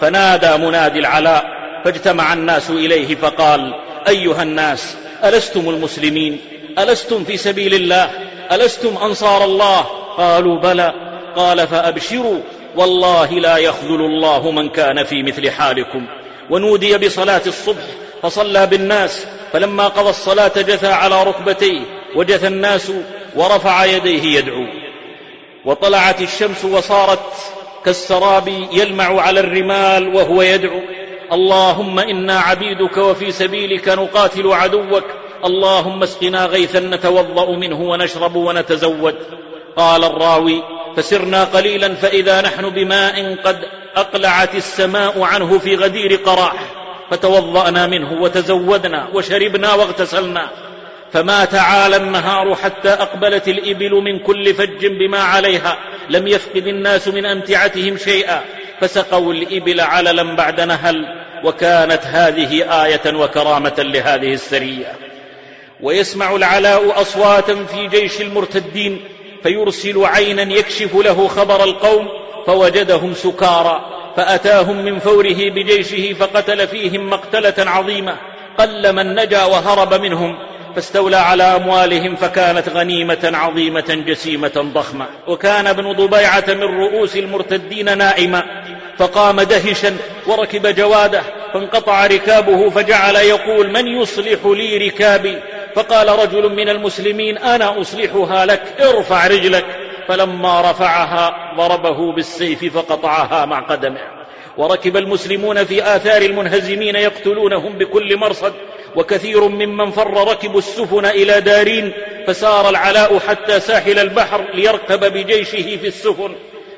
فنادى منادي العلاء. فاجتمع الناس إليه فقال أيها الناس ألستم المسلمين؟ ألستم في سبيل الله؟ ألستم أنصار الله؟ قالوا بلى. قال فأبشروا. والله لا يخذل الله من كان في مثل حالكم. ونودي بصلاة الصبح فصلى بالناس. فلما قضى الصلاة جثى على ركبتيه وجثى الناس ورفع يديه يدعو. وطلعت الشمس وصارت كالسراب يلمع على الرمال وهو يدعو. اللهم إنا عبيدك وفي سبيلك نقاتل عدوك. اللهم اسقنا غيثا نتوضأ منه ونشرب ونتزود. قال الراوي فسرنا قليلا فإذا نحن بماء قد أقلعت السماء عنه في غدير قراح. فتوضأنا منه وتزودنا وشربنا واغتسلنا. فما تعالى النهار حتى أقبلت الإبل من كل فج بما عليها. لم يفقد الناس من أمتعتهم شيئا. فسقوا الإبل عللا بعد نهل. وكانت هذه آية وكرامة لهذه السرية. ويسمع العلاء أصواتا في جيش المرتدين فيرسل عينا يكشف له خبر القوم فوجدهم سكارى فأتاهم من فوره بجيشه فقتل فيهم مقتلة عظيمة قل من نجا وهرب منهم فاستولى على أموالهم فكانت غنيمة عظيمة جسيمة ضخمة. وكان ابن ضبيعة من رؤوس المرتدين نائما فقام دهشا وركب جواده فانقطع ركابه فجعل يقول من يصلح لي ركابي؟ فقال رجل من المسلمين أنا أصلحها لك ارفع رجلك. فلما رفعها ضربه بالسيف فقطعها مع قدمه. وركب المسلمون في آثار المنهزمين يقتلونهم بكل مرصد. وكثير ممن فر ركبوا السفن إلى دارين فسار العلاء حتى ساحل البحر ليركب بجيشه في السفن.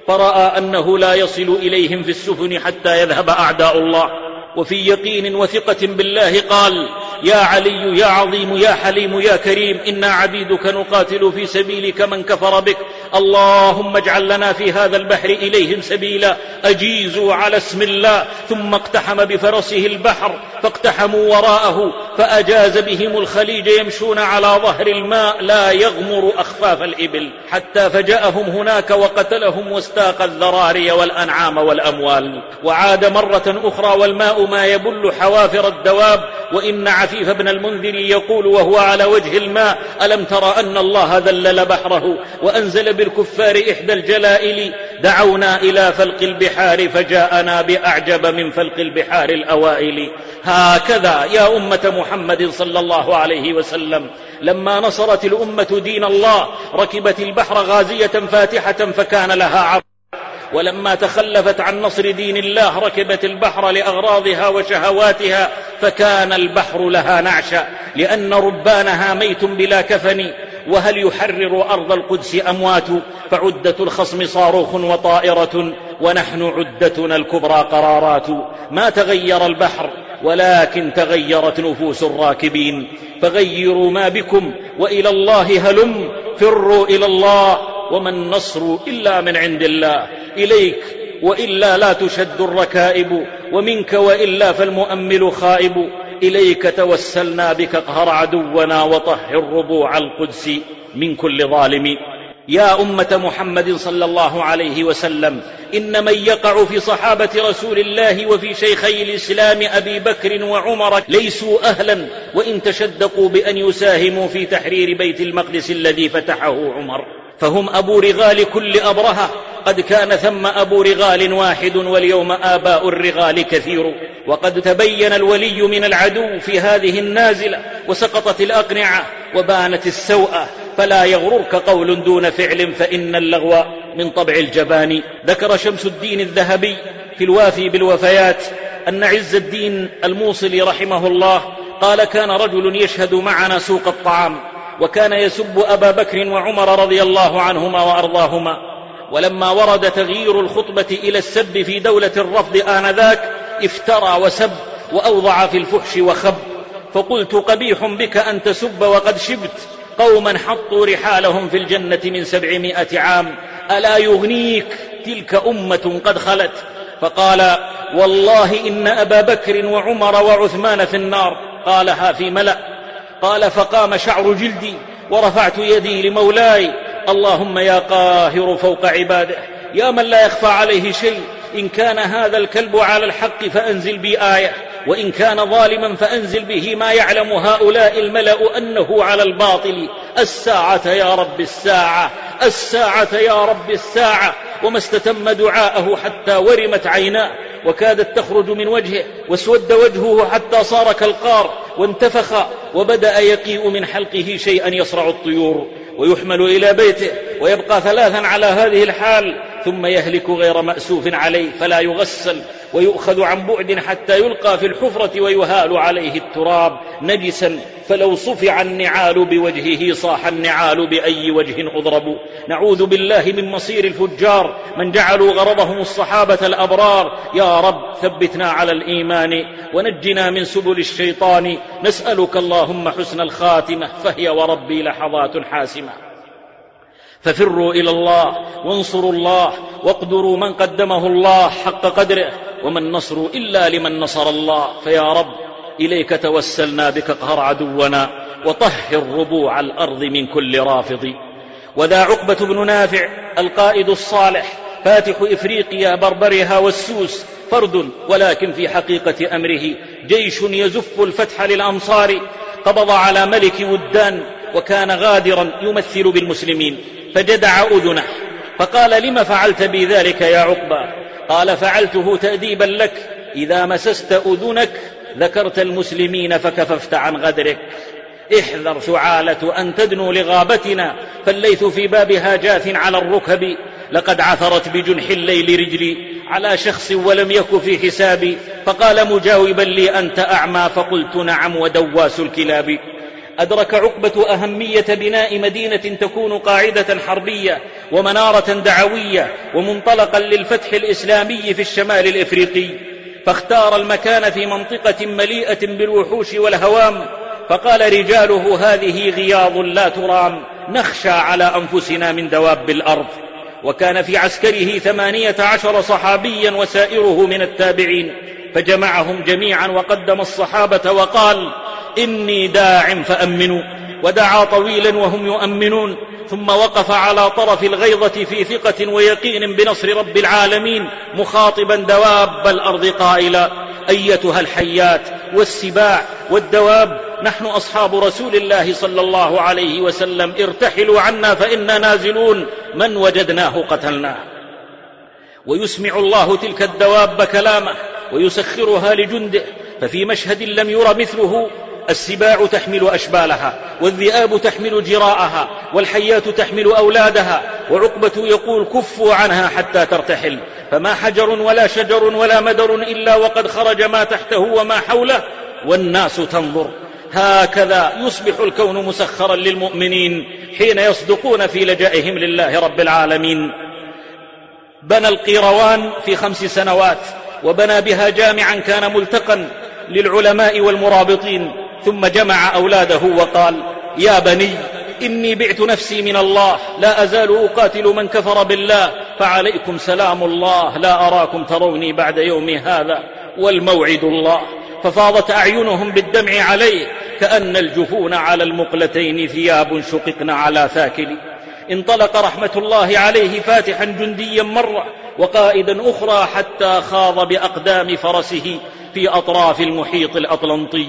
فرأى أنه لا يصل إليهم في السفن حتى يذهب أعداء الله. وفي يقين وثقة بالله قال يا علي يا عظيم يا حليم يا كريم إنا عبيدك نقاتل في سبيلك من كفر بك. اللهم اجعل لنا في هذا البحر إليهم سبيلا. أجيزوا على اسم الله. ثم اقتحم بفرسه البحر فاقتحموا وراءه فأجاز بهم الخليج يمشون على ظهر الماء. لا يغمر أخفاف الإبل حتى فجأهم هناك وقتلهم واستاق الذراري والأنعام والأموال. وعاد مرة أخرى والماء ما يبل حوافر الدواب. وإن عفيف بن المنذر يقول وهو على وجه الماء ألم تر أن الله ذلل بحره وأنزل بالكفار إحدى الجلائل دعونا إلى فلق البحار فجاءنا بأعجب من فلق البحار الأوائل. هكذا يا أمة محمد صلى الله عليه وسلم لما نصرت الأمة دين الله ركبت البحر غازية فاتحة فكان لها عرض. ولما تخلفت عن نصر دين الله ركبت البحر لأغراضها وشهواتها فكان البحر لها نعشا لأن ربانها ميت بلا كفن وهل يحرر أرض القدس اموات فعدة الخصم صاروخ وطائرة ونحن عدتنا الكبرى قرارات. ما تغير البحر ولكن تغيرت نفوس الراكبين. فغيروا ما بكم وإلى الله هلم فروا إلى الله وما النصر إلا من عند الله. إليك وإلا لا تشد الركائب ومنك وإلا فالمؤمل خائب. إليك توسلنا بك اقهر عدونا وطهر ربوع القدس من كل ظالم. يا أمة محمد صلى الله عليه وسلم إن من يقع في صحابة رسول الله وفي شيخي الإسلام أبي بكر وعمر ليسوا أهلا وإن تشدقوا بأن يساهموا في تحرير بيت المقدس الذي فتحه عمر. فهم أبو رغال كل أبرهة قد كان ثم أبو رغال واحد واليوم آباء الرغال كثير. وقد تبين الولي من العدو في هذه النازلة وسقطت الأقنعة وبانت السوءه فلا يغررك قول دون فعل فإن اللغو من طبع الجبان. ذكر شمس الدين الذهبي في الوافي بالوفيات أن عز الدين الموصلي رحمه الله قال كان رجل يشهد معنا سوق الطعام وكان يسب أبا بكر وعمر رضي الله عنهما وأرضاهما. ولما ورد تغيير الخطبة إلى السب في دولة الرفض آنذاك افترى وسب وأوضع في الفحش وخب. فقلت قبيح بك أن تسب وقد شبت. قوما حطوا رحالهم في الجنة من سبعمائة عام. ألا يغنيك تلك أمة قد خلت؟ فقال والله إن أبا بكر وعمر وعثمان في النار. قالها في ملأ. قال فقام شعر جلدي ورفعت يدي لمولاي. اللهم يا قاهر فوق عباده يا من لا يخفى عليه شيء إن كان هذا الكلب على الحق فأنزل بي آية وإن كان ظالما فأنزل به ما يعلم هؤلاء الملأ أنه على الباطل. الساعة يا رب الساعة الساعة يا رب الساعة. وما استتم دعاءه حتى ورمت عيناه وكادت تخرج من وجهه واسود وجهه حتى صار كالقار وانتفخ وبدأ يقيء من حلقه شيئا يصرع الطيور. ويحمل إلى بيته ويبقى ثلاثا على هذه الحال ثم يهلك غير مأسوف عليه فلا يغسل ويؤخذ عن بعد حتى يلقى في الحفرة ويهال عليه التراب نجسا. فلو صفع النعال بوجهه صاح النعال بأي وجه أضرب. نعوذ بالله من مصير الفجار من جعلوا غرضهم الصحابة الأبرار. يا رب ثبتنا على الإيمان ونجنا من سبل الشيطان. نسألك اللهم حسن الخاتمة فهي وربي لحظات حاسمة. ففروا إلى الله وانصروا الله واقدروا من قدمه الله حق قدره وما النصر إلا لمن نصر الله. فيا رب إليك توسلنا بك اقهر عدونا وطهر ربوع الأرض من كل رافض. وذا عقبة بن نافع القائد الصالح فاتح إفريقيا بربرها والسوس فرد ولكن في حقيقة أمره جيش يزف الفتح للأمصار قبض على ملك ودان وكان غادرا يمثل بالمسلمين. فجدع أذنه. فقال لم فعلت بي ذلك يا عقبة قال فعلته تأديبا لك. إذا مسست أذنك ذكرت المسلمين فكففت عن غدرك. احذر شعالة أن تدنو لغابتنا. فالليث في بابها جاث على الركب. لقد عثرت بجنح الليل رجلي على شخص ولم يك في حسابي. فقال مجاوبا لي أنت أعمى. فقلت نعم ودواس الكلاب. أدرك عقبة أهمية بناء مدينة تكون قاعدة حربية ومنارة دعوية ومنطلقا للفتح الإسلامي في الشمال الإفريقي. فاختار المكان في منطقة مليئة بالوحوش والهوام. فقال رجاله هذه غياض لا ترام نخشى على أنفسنا من دواب الأرض. وكان في عسكره ثمانية عشر صحابيا وسائره من التابعين. فجمعهم جميعا وقدم الصحابة وقال إني داع فأمنوا. ودعا طويلا وهم يؤمنون. ثم وقف على طرف الغيضة في ثقة ويقين بنصر رب العالمين مخاطبا دواب الأرض قائلا أيتها الحيات والسباع والدواب نحن أصحاب رسول الله صلى الله عليه وسلم. ارتحلوا عنا فإنا نازلون. من وجدناه قتلناه ويسمع الله تلك الدواب كلامه ويسخرها لجنده. ففي مشهد لم ير مثله السباع تحمل أشبالها والذئاب تحمل جراءها والحيات تحمل أولادها وعقبة يقول كفوا عنها حتى ترتحل. فما حجر ولا شجر ولا مدر إلا وقد خرج ما تحته وما حوله والناس تنظر. هكذا يصبح الكون مسخرا للمؤمنين حين يصدقون في لجائهم لله رب العالمين. بنى القيروان في خمس سنوات وبنى بها جامعا كان ملتقا للعلماء والمرابطين ثم جمع أولاده وقال يا بني إني بعت نفسي من الله لا أزال أقاتل من كفر بالله فعليكم سلام الله لا أراكم تروني بعد يومي هذا والموعد الله. ففاضت أعينهم بالدمع عليه كأن الجفون على المقلتين ثياب شققن على ثاكل. انطلق رحمة الله عليه فاتحا جنديا مرة وقائدا أخرى حتى خاض بأقدام فرسه في أطراف المحيط الأطلنطي.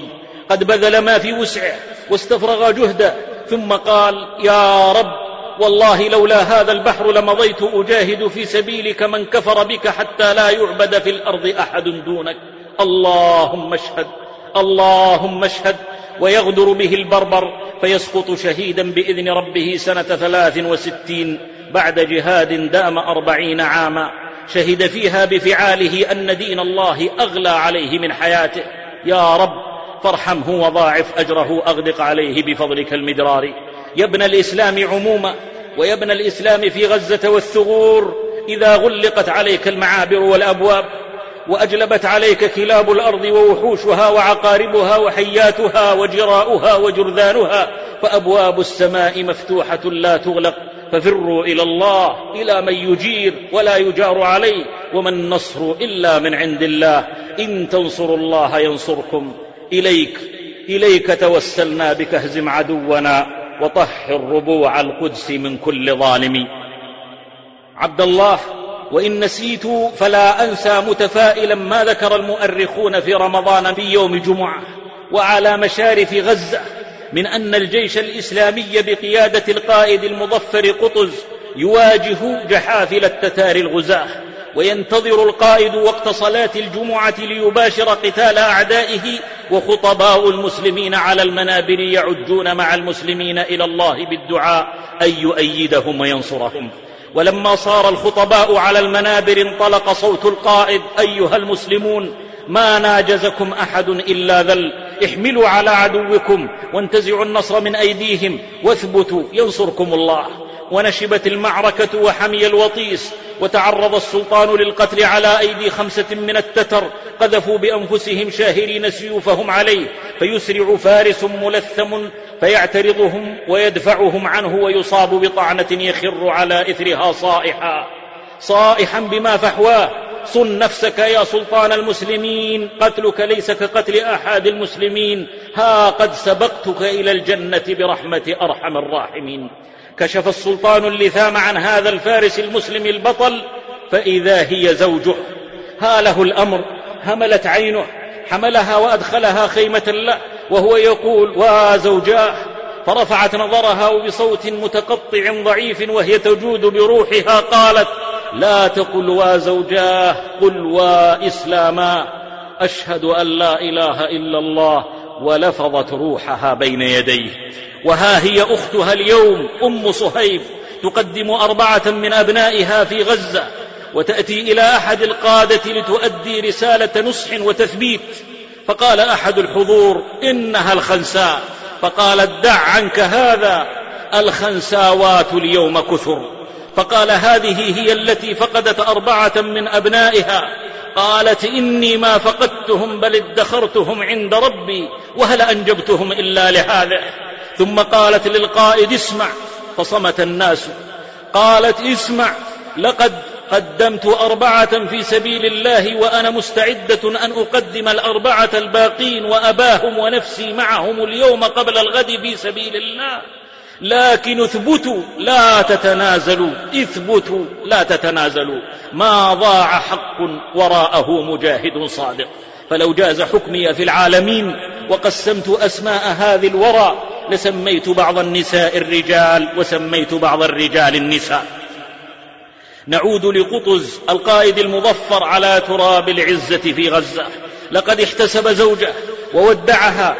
قد بذل ما في وسعه واستفرغ جهده ثم قال يا رب والله لولا هذا البحر لمضيت أجاهد في سبيلك من كفر بك حتى لا يعبد في الأرض أحد دونك. اللهم اشهد اللهم اشهد ويغدر به البربر فيسقط شهيدا بإذن ربه سنة ثلاث وستين بعد جهاد دام أربعين عاما. شهد فيها بفعاله أن دين الله أغلى عليه من حياته. يا رب فارحمه وضاعف أجره أغدق عليه بفضلك المدرار. يا ابن الإسلام عموما ويا ابن الإسلام في غزة والثغور إذا غلقت عليك المعابر والأبواب وأجلبت عليك كلاب الأرض ووحوشها وعقاربها وحياتها وجراؤها وجرذانها فأبواب السماء مفتوحة لا تغلق ففروا إلى الله إلى من يجير ولا يجار عليه وما النصر إلا من عند الله. إن تنصروا الله ينصركم. إليك إليك توسلنا بك اهزم عدونا وطهر ربوع القدس من كل ظالم. عبد الله وإن نسيت فلا أنسى متفائلا ما ذكر المؤرخون في رمضان في يوم جمعة وعلى مشارف غزة من أن الجيش الإسلامي بقيادة القائد المظفر قطز يواجه جحافل التتار الغزاة. وينتظر القائد وقت صلاة الجمعة ليباشر قتال أعدائه وخطباء المسلمين على المنابر يعجون مع المسلمين إلى الله بالدعاء أن يؤيدهم وينصرهم. ولما صار الخطباء على المنابر انطلق صوت القائد أيها المسلمون ما ناجزكم أحد إلا ذل احملوا على عدوكم وانتزعوا النصر من أيديهم واثبتوا ينصركم الله. ونشبت المعركة وحمي الوطيس وتعرض السلطان للقتل على أيدي خمسة من التتر قذفوا بأنفسهم شاهرين سيوفهم عليه فيسرع فارس ملثم فيعترضهم ويدفعهم عنه ويصاب بطعنة يخر على إثرها صائحا. صائحا بما فحواه صن نفسك يا سلطان المسلمين قتلك ليس كقتل أحد المسلمين. ها قد سبقتك إلى الجنة برحمة أرحم الراحمين. كشف السلطان اللثام عن هذا الفارس المسلم البطل فإذا هي زوجه. ها له الأمر هملت عينه حملها وأدخلها خيمة له وهو يقول وزوجاه فرفعت نظرها وبصوت متقطع ضعيف وهي تجود بروحها قالت لا تقل وزوجاه قل واسلاما أشهد أن لا إله إلا الله ولفظت روحها بين يديه. وها هي أختها اليوم أم صهيب تقدم أربعة من أبنائها في غزة وتأتي إلى أحد القادة لتؤدي رسالة نصح وتثبيت فقال أحد الحضور إنها الخنساء. فقالت دع عنك هذا الخنساوات اليوم كثر. فقال هذه هي التي فقدت أربعة من أبنائها. قالت إني ما فقدتهم بل ادخرتهم عند ربي وهل أنجبتهم إلا لهذا. ثم قالت للقائد اسمع. فصمت الناس. قالت اسمع. لقد قدمت أربعة في سبيل الله وأنا مستعدة أن أقدم الأربعة الباقين وأباهم ونفسي معهم اليوم قبل الغد في سبيل الله. لكن اثبتوا لا تتنازلوا. اثبتوا لا تتنازلوا. ما ضاع حق وراءه مجاهد صادق. فلو جاز حكمي في العالمين وقسمت أسماء هذه الورى لسميت بعض النساء الرجال وسميت بعض الرجال النساء. نعود لقطز القائد المظفر على تراب العزة في غزة. لقد احتسب زوجة وودعها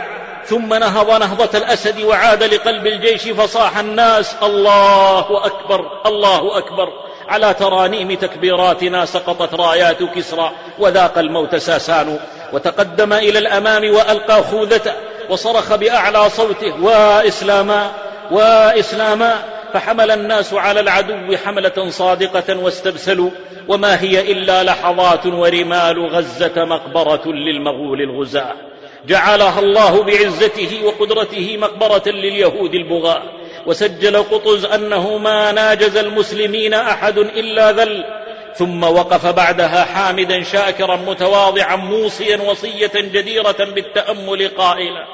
ثم نهض نهضة الأسد وعاد لقلب الجيش فصاح الناس. الله أكبر الله أكبر. على ترانيم تكبيراتنا سقطت رايات كسرى وذاق الموت ساسان. وتقدم إلى الأمام وألقى خوذته وصرخ بأعلى صوته وإسلاما وإسلاما فحمل الناس على العدو حملة صادقة واستبسلوا وما هي إلا لحظات ورمال غزة مقبرة للمغول الغزاة. جعلها الله بعزته وقدرته مقبرة لليهود البغاة. وسجل قطز أنه ما ناجز المسلمين أحد إلا ذل. ثم وقف بعدها حامدا شاكرا متواضعا موصيا وصية جديرة بالتأمل قائلا.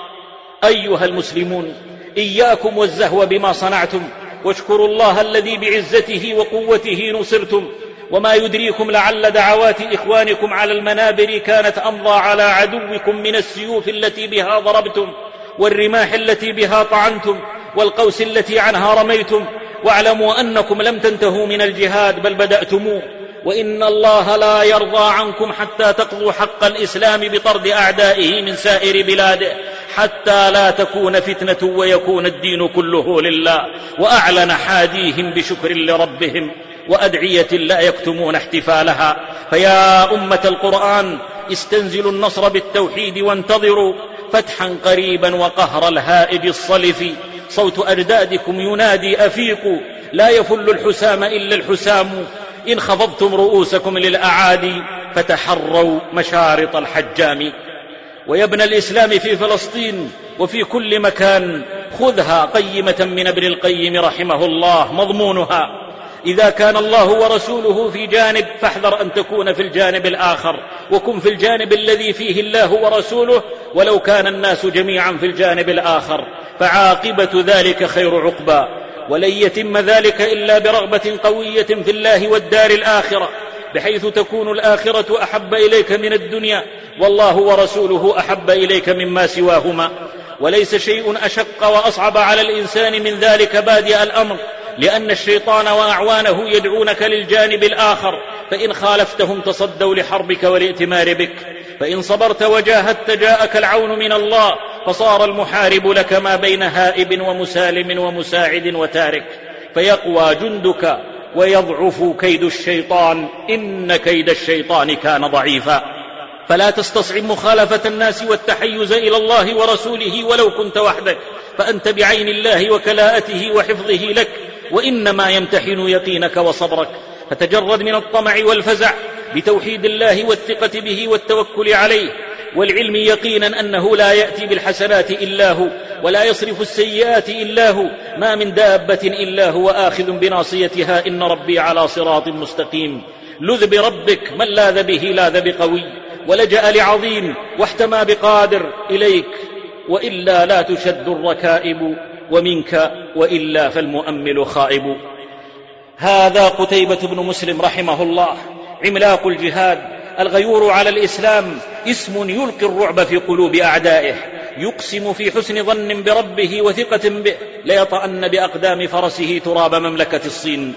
أيها المسلمون إياكم والزهو بما صنعتم. واشكروا الله الذي بعزته وقوته نصرتم وما يدريكم لعل دعوات إخوانكم على المنابر كانت أمضى على عدوكم من السيوف التي بها ضربتم والرماح التي بها طعنتم والقوس التي عنها رميتم واعلموا أنكم لم تنتهوا من الجهاد بل بدأتموه وإن الله لا يرضى عنكم حتى تقضوا حق الإسلام بطرد أعدائه من سائر بلاده حتى لا تكون فتنة ويكون الدين كله لله. وأعلن حاديهم بشكر لربهم وأدعية لا يكتمون احتفالها. فيا أمة القرآن استنزلوا النصر بالتوحيد وانتظروا فتحا قريبا وقهر الهائج الصلف. صوت أجدادكم ينادي أفيقوا لا يفل الحسام إلا الحسام. إن خفضتم رؤوسكم للأعادي فتحروا مشارط الحجام. ويا ابن الإسلام في فلسطين وفي كل مكان خذها قيمة من ابن القيم رحمه الله مضمونها. إذا كان الله ورسوله في جانب فاحذر أن تكون في الجانب الآخر وكن في الجانب الذي فيه الله ورسوله ولو كان الناس جميعا في الجانب الآخر. فعاقبة ذلك خير عقبى. ولن يتم ذلك إلا برغبة قوية في الله والدار الآخرة بحيث تكون الآخرة أحب إليك من الدنيا والله ورسوله أحب إليك مما سواهما. وليس شيء أشق وأصعب على الإنسان من ذلك بادئ الأمر لأن الشيطان وأعوانه يدعونك للجانب الآخر فإن خالفتهم تصدوا لحربك والائتمار بك فإن صبرت وجاهدت جاءك العون من الله فصار المحارب لك ما بين هائب ومسالم ومساعد وتارك فيقوى جندك ويضعف كيد الشيطان إن كيد الشيطان كان ضعيفا. فلا تستصعب مخالفة الناس والتحيز إلى الله ورسوله ولو كنت وحدك فأنت بعين الله وكلاءته وحفظه لك وإنما يمتحن يقينك وصبرك. فتجرد من الطمع والفزع بتوحيد الله والثقة به والتوكل عليه والعلم يقينا أنه لا يأتي بالحسنات إلا هو ولا يصرف السيئات إلا هو. ما من دابة إلا هو آخذ بناصيتها إن ربي على صراط مستقيم. لذ بربك من لاذ به لاذ بقوي ولجأ لعظيم واحتمى بقادر إليك. وإلا لا تشد الركائب ومنك وإلا فالمؤمل خائب. هذا قتيبة بن مسلم رحمه الله عملاق الجهاد. الغيور على الإسلام اسم يلقي الرعب في قلوب أعدائه يقسم في حسن ظن بربه وثقة به ليطأن بأقدام فرسه تراب مملكة الصين.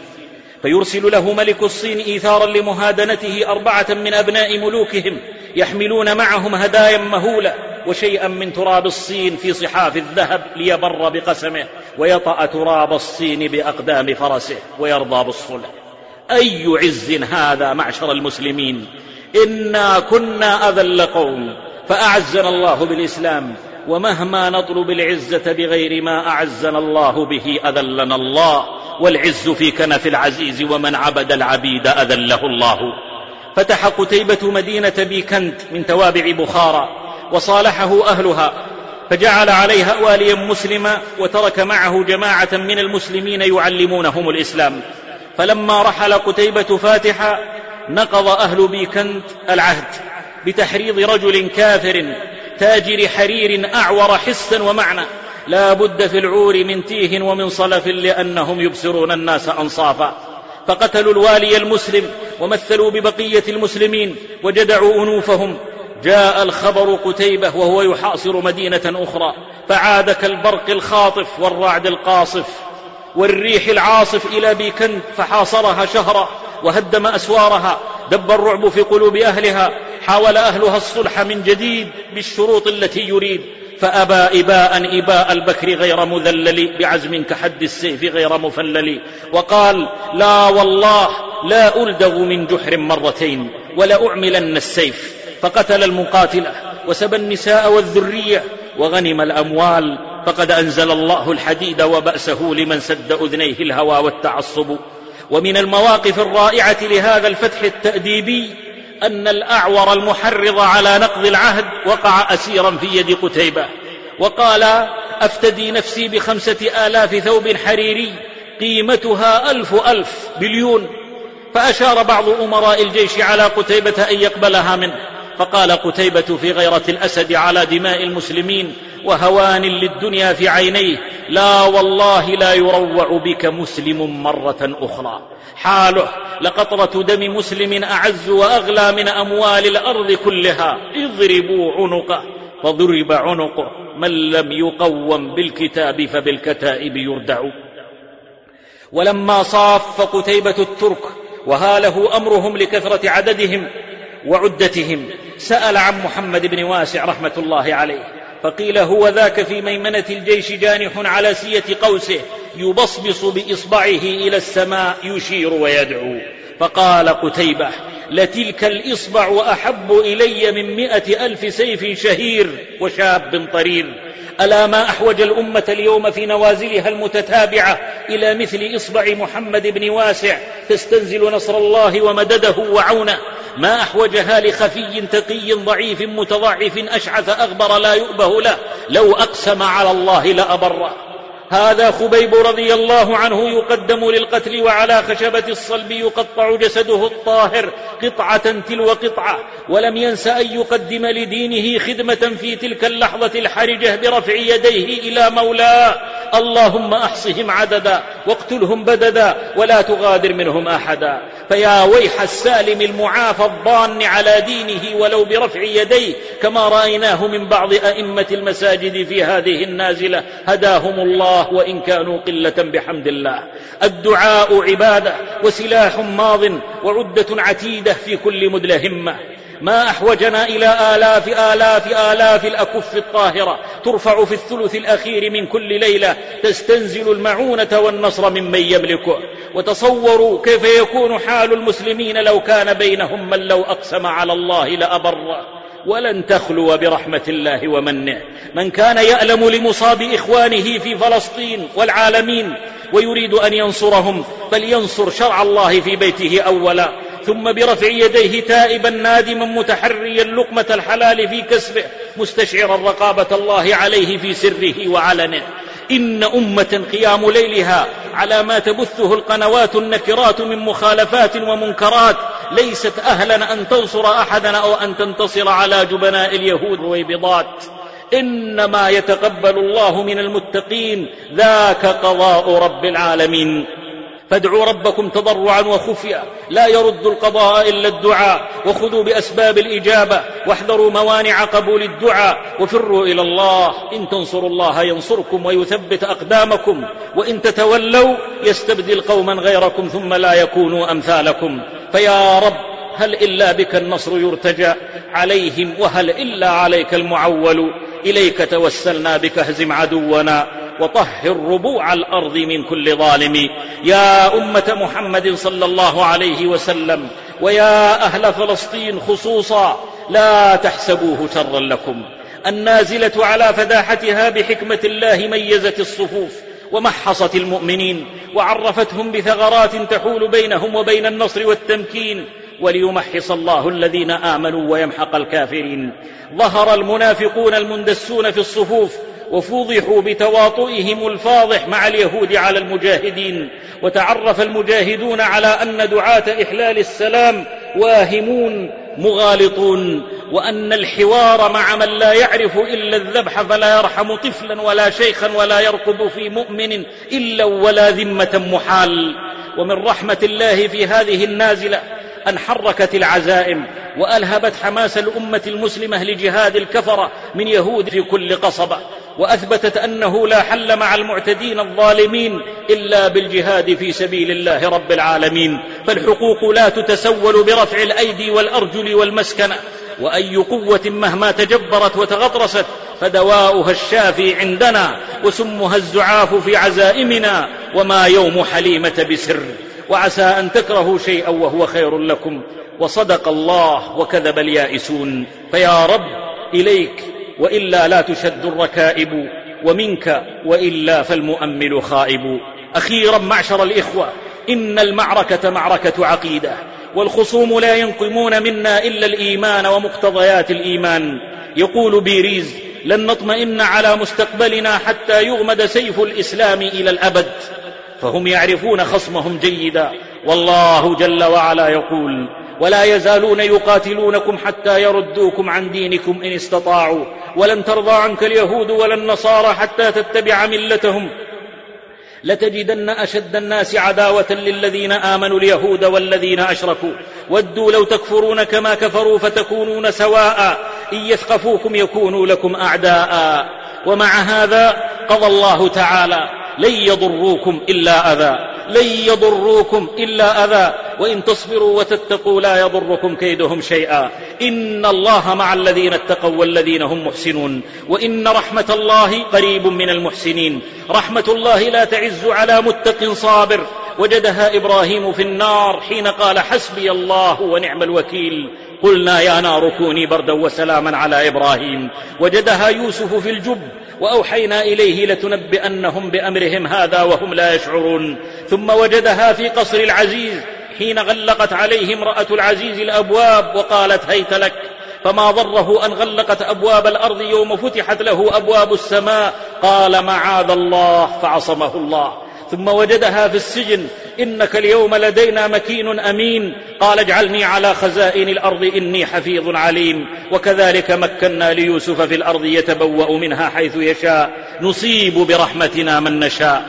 فيرسل له ملك الصين إيثارا لمهادنته أربعة من أبناء ملوكهم يحملون معهم هدايا مهولة وشيئا من تراب الصين في صحاف الذهب ليبر بقسمه ويطأ تراب الصين بأقدام فرسه ويرضى بالصلح. أي عز هذا معشر المسلمين؟ إنا كنا أذل قوم فأعزنا الله بالإسلام ومهما نطلب العزة بغير ما أعزنا الله به أذلنا الله والعز في كنف العزيز ومن عبد العبيد أذله الله. فتح قتيبة مدينة بيكنت من توابع بخارى وصالحه أهلها فجعل عليها واليا مسلما وترك معه جماعة من المسلمين يعلمونهم الإسلام. فلما رحل قتيبة فاتحا نقض أهل بيكنت العهد بتحريض رجل كافر تاجر حرير أعور حسا ومعنى. لا بد في العور من تيه ومن صلف لأنهم يبصرون الناس أنصافا. فقتلوا الوالي المسلم ومثلوا ببقية المسلمين وجدعوا أنوفهم. جاء الخبر قتيبة وهو يحاصر مدينة أخرى. فعاد كالبرق الخاطف والرعد القاصف. والريح العاصف إلى بيكنت فحاصرها شهرا. وهدم أسوارها دب الرعب في قلوب أهلها حاول أهلها الصلح من جديد بالشروط التي يريد. فأبى إباء إباء البكر غير مذلل بعزم كحد السيف غير مفلل. وقال لا والله لا ألدغ من جحر مرتين ولأعملن السيف. فقتل المقاتلة وسبى النساء والذرية وغنم الأموال. فقد أنزل الله الحديد وبأسه لمن سد أذنيه الهوى والتعصب. ومن المواقف الرائعة لهذا الفتح التأديبي أن الأعور المحرض على نقض العهد وقع أسيرا في يد قتيبة وقال أفتدي نفسي بخمسة آلاف ثوب حريري قيمتها ألف ألف بليون. فأشار بعض أمراء الجيش على قتيبة أن يقبلها منه. فقال قتيبة في غيرة الأسد على دماء المسلمين وهوان للدنيا في عينيه لا والله لا يروع بك مسلم مرة أخرى. حاله لقطرة دم مسلم أعز وأغلى من أموال الأرض كلها. اضربوا عنقه فضرب عنقه من لم يقوم بالكتاب فبالكتائب يردع. ولما صاف قتيبة الترك وهاله أمرهم لكثرة عددهم وعدتهم. سأل عن محمد بن واسع رحمة الله عليه فقيل هو ذاك في ميمنة الجيش جانح على سية قوسه يبصبص بإصبعه إلى السماء يشير ويدعو. فقال قتيبة لتلك الإصبع أحب إلي من مئة ألف سيف شهير وشاب طرير. ألا ما أحوج الأمة اليوم في نوازلها المتتابعة إلى مثل إصبع محمد بن واسع تستنزل نصر الله ومدده وعونه؟ ما أحوجها لخفي تقي ضعيف متضعف أشعث أغبر لا يؤبه له. لو أقسم على الله لأبره. هذا خبيب رضي الله عنه يقدم للقتل وعلى خشبة الصلب يقطع جسده الطاهر قطعة تلو قطعة ولم ينس أن يقدم لدينه خدمة في تلك اللحظة الحرجة برفع يديه إلى مولاه اللهم أحصهم عددا واقتلهم بددا ولا تغادر منهم أحدا. فيا ويح السالم المعافى الضان على دينه ولو برفع يديه كما رأيناه من بعض أئمة المساجد في هذه النازلة. هداهم الله. وإن كانوا قلة بحمد الله. الدعاء عبادة وسلاح ماض وعدة عتيدة في كل مدلهمة ما أحوجنا إلى آلاف آلاف آلاف الأكف الطاهرة ترفع في الثلث الأخير من كل ليلة تستنزل المعونة والنصر ممن يملكه. وتصوروا كيف يكون حال المسلمين لو كان بينهم من لو أقسم على الله لأبر ولن تخلو برحمة الله ومنه. من كان يألم لمصاب إخوانه في فلسطين والعالمين ويريد أن ينصرهم فلينصر شرع الله في بيته أولا. ثم برفع يديه تائبا نادما متحريا لقمة الحلال في كسبه مستشعرا رقابة الله عليه في سره وعلنه. إن أمة قيام ليلها على ما تبثه القنوات النكرات من مخالفات ومنكرات ليست أهلا أن تنصر أحدا أو أن تنتصر على جبناء اليهود. ويبضات إنما يتقبل الله من المتقين ذاك قضاء رب العالمين. فادعوا ربكم تضرعا وخفيا. لا يرد القضاء إلا الدعاء. وخذوا بأسباب الإجابة. واحذروا موانع قبول الدعاء. وفروا إلى الله. إن تنصروا الله ينصركم ويثبت أقدامكم. وإن تتولوا يستبدل قوما غيركم ثم لا يكونوا أمثالكم. فيا رب هل إلا بك النصر يرتجى عليهم؟ وهل إلا عليك المعول؟ إليك توسلنا بك اهزم عدونا. وطهر ربوع الأرض من كل ظالم. يا أمة محمد صلى الله عليه وسلم ويا أهل فلسطين خصوصا لا تحسبوه شرا لكم. النازلة على فداحتها بحكمة الله ميزت الصفوف ومحصت المؤمنين وعرفتهم بثغرات تحول بينهم وبين النصر والتمكين وليمحص الله الذين آمنوا ويمحق الكافرين. ظهر المنافقون المندسون في الصفوف وفوضحوا بتواطؤهم الفاضح مع اليهود على المجاهدين. وتعرف المجاهدون على أن دعاة إحلال السلام واهمون مغالطون. وأن الحوار مع من لا يعرف إلا الذبح فلا يرحم طفلا ولا شيخا ولا يرقب في مؤمن إلا ولا ذمة محال. ومن رحمة الله في هذه النازلة أن حركت العزائم وألهبت حماس الأمة المسلمة لجهاد الكفرة من يهود في كل قصبة. وأثبتت أنه لا حل مع المعتدين الظالمين إلا بالجهاد في سبيل الله رب العالمين. فالحقوق لا تتسول برفع الأيدي والأرجل والمسكنه وأي قوة مهما تجبرت وتغطرست فدواؤها الشافي عندنا وسمها الزعاف في عزائمنا وما يوم حليمة بسر. وعسى أن تكرهوا شيئا وهو خير لكم. وصدق الله وكذب اليائسون. فيا رب إليك وإلا لا تشد الركائب ومنك وإلا فالمؤمل خائب. أخيرا معشر الإخوة إن المعركة معركة عقيدة والخصوم لا ينقمون منا إلا الإيمان ومقتضيات الإيمان. يقول بيريز لن نطمئن على مستقبلنا حتى يغمد سيف الإسلام إلى الأبد. فهم يعرفون خصمهم جيدا والله جل وعلا يقول ولا يزالون يقاتلونكم حتى يردوكم عن دينكم إن استطاعوا. ولن ترضى عنك اليهود ولا النصارى حتى تتبع ملتهم. لتجدن أشد الناس عداوة للذين آمنوا اليهود والذين أشركوا. ودوا لو تكفرون كما كفروا فتكونون سواء. إن يثقفوكم يكونوا لكم أعداء. ومع هذا قضى الله تعالى. لن يضروكم إلا أذى. لن يضروكم إلا أذى. وإن تصبروا وتتقوا لا يضركم كيدهم شيئا. إن الله مع الذين اتقوا والذين هم محسنون. وإن رحمة الله قريب من المحسنين. رحمة الله لا تعز على متق صابر. وجدها إبراهيم في النار حين قال حسبي الله ونعم الوكيل. قلنا يا نار كوني بردا وسلاما على إبراهيم. وجدها يوسف في الجب. وأوحينا إليه لتنبئنهم بأمرهم هذا وهم لا يشعرون. ثم وجدها في قصر العزيز. حين غلقت عليه امرأة العزيز الأبواب وقالت هيت لك فما ضره أن غلقت أبواب الأرض يوم فتحت له أبواب السماء؟ قال معاذ الله فعصمه الله. ثم وجدها في السجن إنك اليوم لدينا مكين أمين. قال اجعلني على خزائن الأرض إني حفيظ عليم. وكذلك مكنا ليوسف في الأرض يتبوأ منها حيث يشاء. نصيب برحمتنا من نشاء.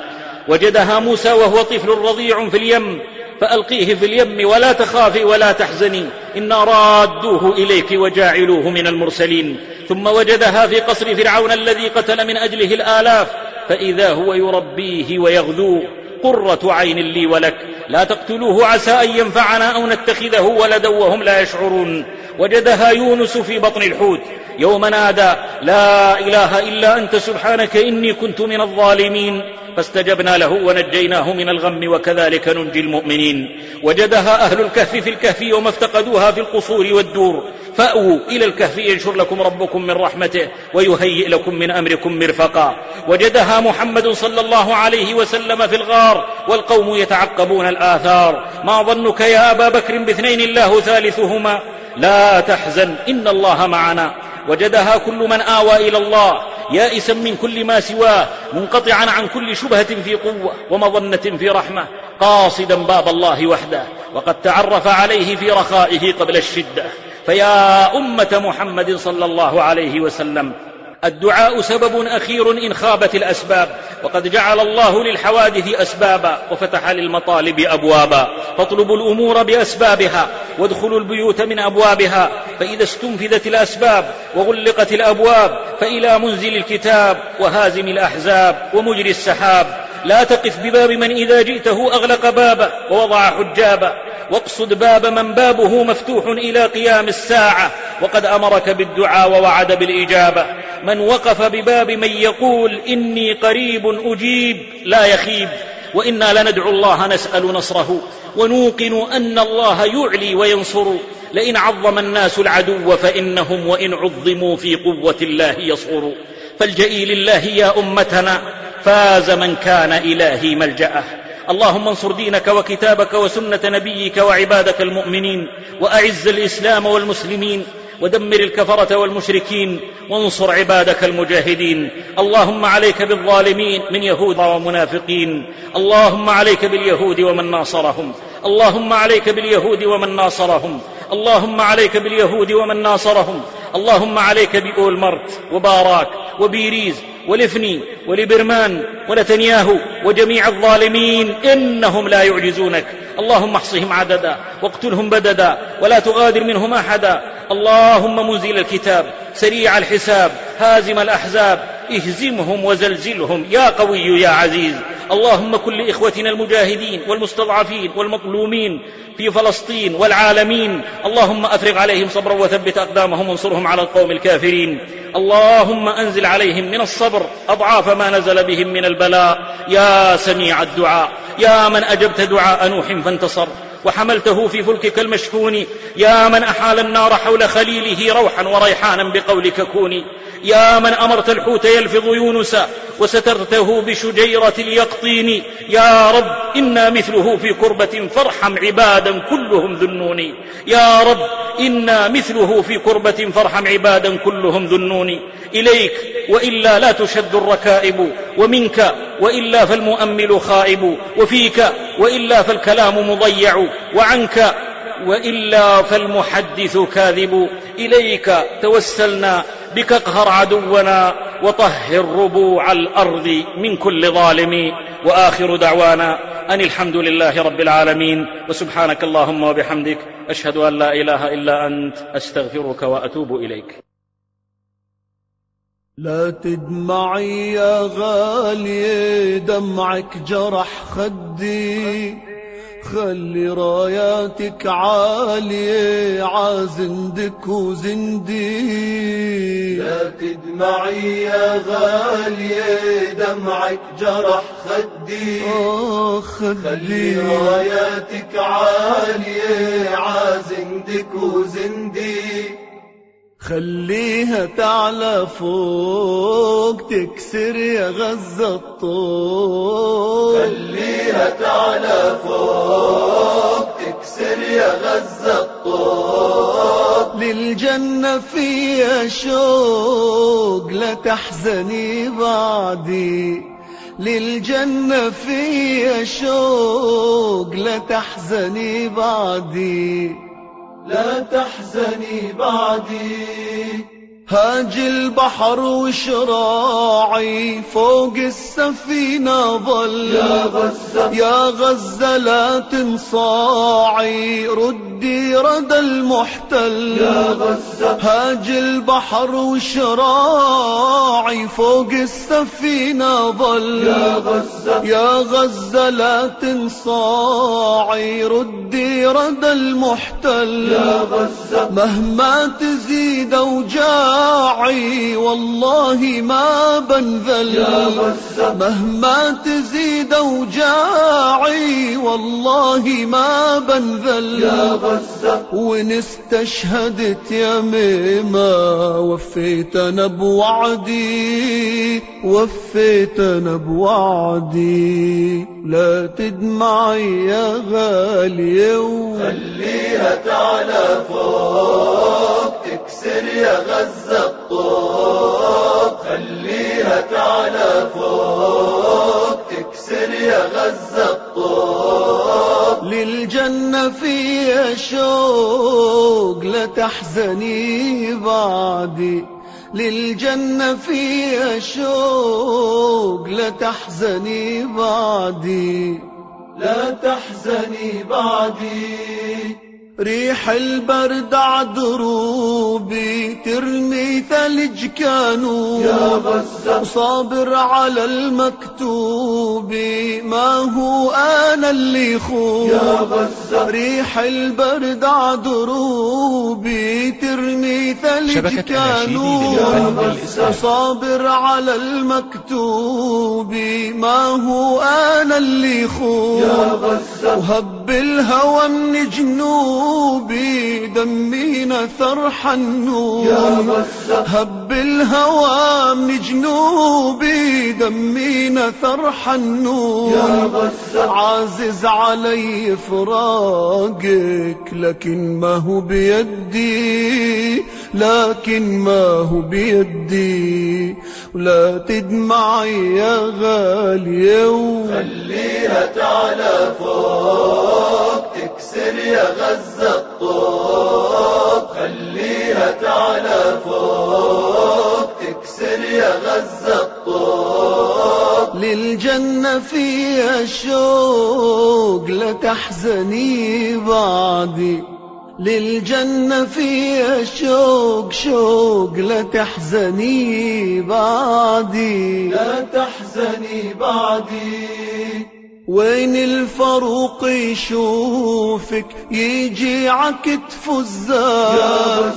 وجدها موسى وهو طفل رضيع في اليم فألقيه في اليم ولا تخافي ولا تحزني إنا رادوه إليك وجاعلوه من المرسلين. ثم وجدها في قصر فرعون الذي قتل من أجله الآلاف فإذا هو يربيه ويغذوه قرة عين لي ولك لا تقتلوه عسى أن ينفعنا أو نتخذه ولدا وهم لا يشعرون. وجدها يونس في بطن الحوت يوم نادى لا إله إلا أنت سبحانك إني كنت من الظالمين. فاستجبنا له ونجيناه من الغم وكذلك ننجي المؤمنين. وجدها أهل الكهف في الكهف وما افتقدوها في القصور والدور. فأووا إلى الكهف ينشر لكم ربكم من رحمته ويهيئ لكم من أمركم مرفقا. وجدها محمد صلى الله عليه وسلم في الغار والقوم يتعقبون الآثار. ما ظنك يا أبا بكر باثنين الله ثالثهما؟ لا تحزن إن الله معنا. وجدها كل من آوى إلى الله يائسا من كل ما سواه منقطعا عن كل شبهة في قوة ومظنة في رحمة قاصدا باب الله وحده وقد تعرف عليه في رخائه قبل الشدة. فيا أمة محمد صلى الله عليه وسلم الدعاء سبب أخير إن خابت الأسباب وقد جعل الله للحوادث أسبابا وفتح للمطالب أبوابا. فاطلبوا الأمور بأسبابها وادخلوا البيوت من أبوابها. فإذا استنفذت الأسباب وغلقت الأبواب فإلى منزل الكتاب وهازم الأحزاب ومجري السحاب. لا تقف بباب من إذا جئته أغلق بابا ووضع حجابا واقصد باب من بابه مفتوح إلى قيام الساعة وقد أمرك بالدعاء ووعد بالإجابة. من وقف بباب من يقول إني قريب أجيب لا يخيب. وإنا لندعو الله نسأل نصره ونوقن أن الله يعلي وينصر. لئن عظم الناس العدو فإنهم وإن عظموا في قوة الله يصغروا فالجئي لله يا أمتنا فاز من كان إلهي ملجأه. اللهم انصر دينك وكتابك وسنة نبيك وعبادك المؤمنين وأعز الإسلام والمسلمين ودمر الكفرة والمشركين وانصر عبادك المجاهدين. اللهم عليك بالظالمين من يهود ومنافقين. اللهم عليك باليهود ومن ناصرهم. اللهم عليك باليهود ومن ناصرهم. اللهم عليك باليهود ومن ناصرهم. اللهم عليك بأولمرت وباراك وبيريز ولفني ولبرمان ونتنياهو وجميع الظالمين. إنهم لا يعجزونك. اللهم احصهم عددا واقتلهم بددا ولا تغادر منهم أحدا. اللهم منزل الكتاب سريع الحساب هازم الأحزاب اهزمهم وزلزلهم. يا قوي يا عزيز. اللهم كن لاخوتنا المجاهدين والمستضعفين والمظلومين في فلسطين والعالمين. اللهم أفرغ عليهم صبرا وثبت أقدامهم وانصرهم على القوم الكافرين. اللهم أنزل عليهم من الصبر أضعاف ما نزل بهم من البلاء. يا سميع الدعاء. يا من أجبت دعاء نوح فانتصر. وحملته في فلكك المشحون. يا من أحال النار حول خليله روحا وريحانا بقولك كوني يا من أمرت الحوت يلفظ يونس وسترته بشجيرة اليقطين. يا رب إنا مثله في كربة فارحم عبادا كلهم ذنون. يا رب إنا مثله في كربة فارحم عبادا كلهم ذنون. إليك وإلا لا تشد الركائب ومنك وإلا فالمؤمل خائب. وفيك وإلا فالكلام مضيع وعنك وإلا فالمحدث كاذب. إليك توسلنا بك اقهر عدونا وطهر ربوع الأرض من كل ظالم. وآخر دعوانا أن الحمد لله رب العالمين. وسبحانك اللهم وبحمدك أشهد أن لا إله إلا أنت أستغفرك وأتوب إليك. لا تدمعي يا غالية دمعك جرح خدي. خلي راياتك عالية عازندك وزندي. لا تدمعي يا غالية دمعك جرح خدي. خلي راياتك عالية عازندك وزندي. خليها تعلى فوق تكسر يا غزة الطوق خليها تعلى فوق تكسر يا غزة الطوق للجنة فيها شوق لا تحزني بعدي. للجنة فيها شوق لا تحزني بعدي. لا تحزني بعدي. هاج البحر وشراعي فوق السفينة ظل. يا غزة. يا غزة لا تنصاعي ردي ردى المحتل. يا غزة. هاج البحر وشراعي فوق السفينة ظل. يا غزة. يا غزة لا تنصاعي ردي ردى المحتل. يا غزة. مهما تزيد اوجاعي والله ما بنذل. مهما تزيد اوجاعي والله ما بنذل. وإن استشهدت وفيت أنا بوعدي وفيت أنا بوعدي لا تدمعي يا غالية خليها تعلى فوق تكسر يا غزة الطوق خليها تعلى فوق. تكسر يا غزة الطوق للجنة فيها شوق لا تحزني بعدي. للجنة فيها شوق لا تحزني بعدي. لا تحزني بعدي. ريح البرد عدروبي ترمي ثلج كانوا يا غزة. صابر على المكتوب ما هو أنا اللي خون يا غزة. ريح البرد عدروبي ترمي ثلج كانوا للفن الإسلامي صابر على المكتوب ما هو أنا اللي خون يا غزة. وهب الهوى من جنوبي دمينا ثر حنون هب الهوى من جنوبي دمينا ثر حنون عازز علي فراقك لكن ما هو بيدي لكن ما هو بيدي. ولا تدمعي يا غالية. خليها تعلى فوق. تكسر يا غزة الطوق خليها تعلى فوق. تكسر يا غزة الطوق للجنة فيها شوق لا تحزني بعدي. للجنة فيها شوق شوق لا تحزني بعدي. لا تحزني بعدي. وين الفاروق يشوفك يجي عكتف الزاد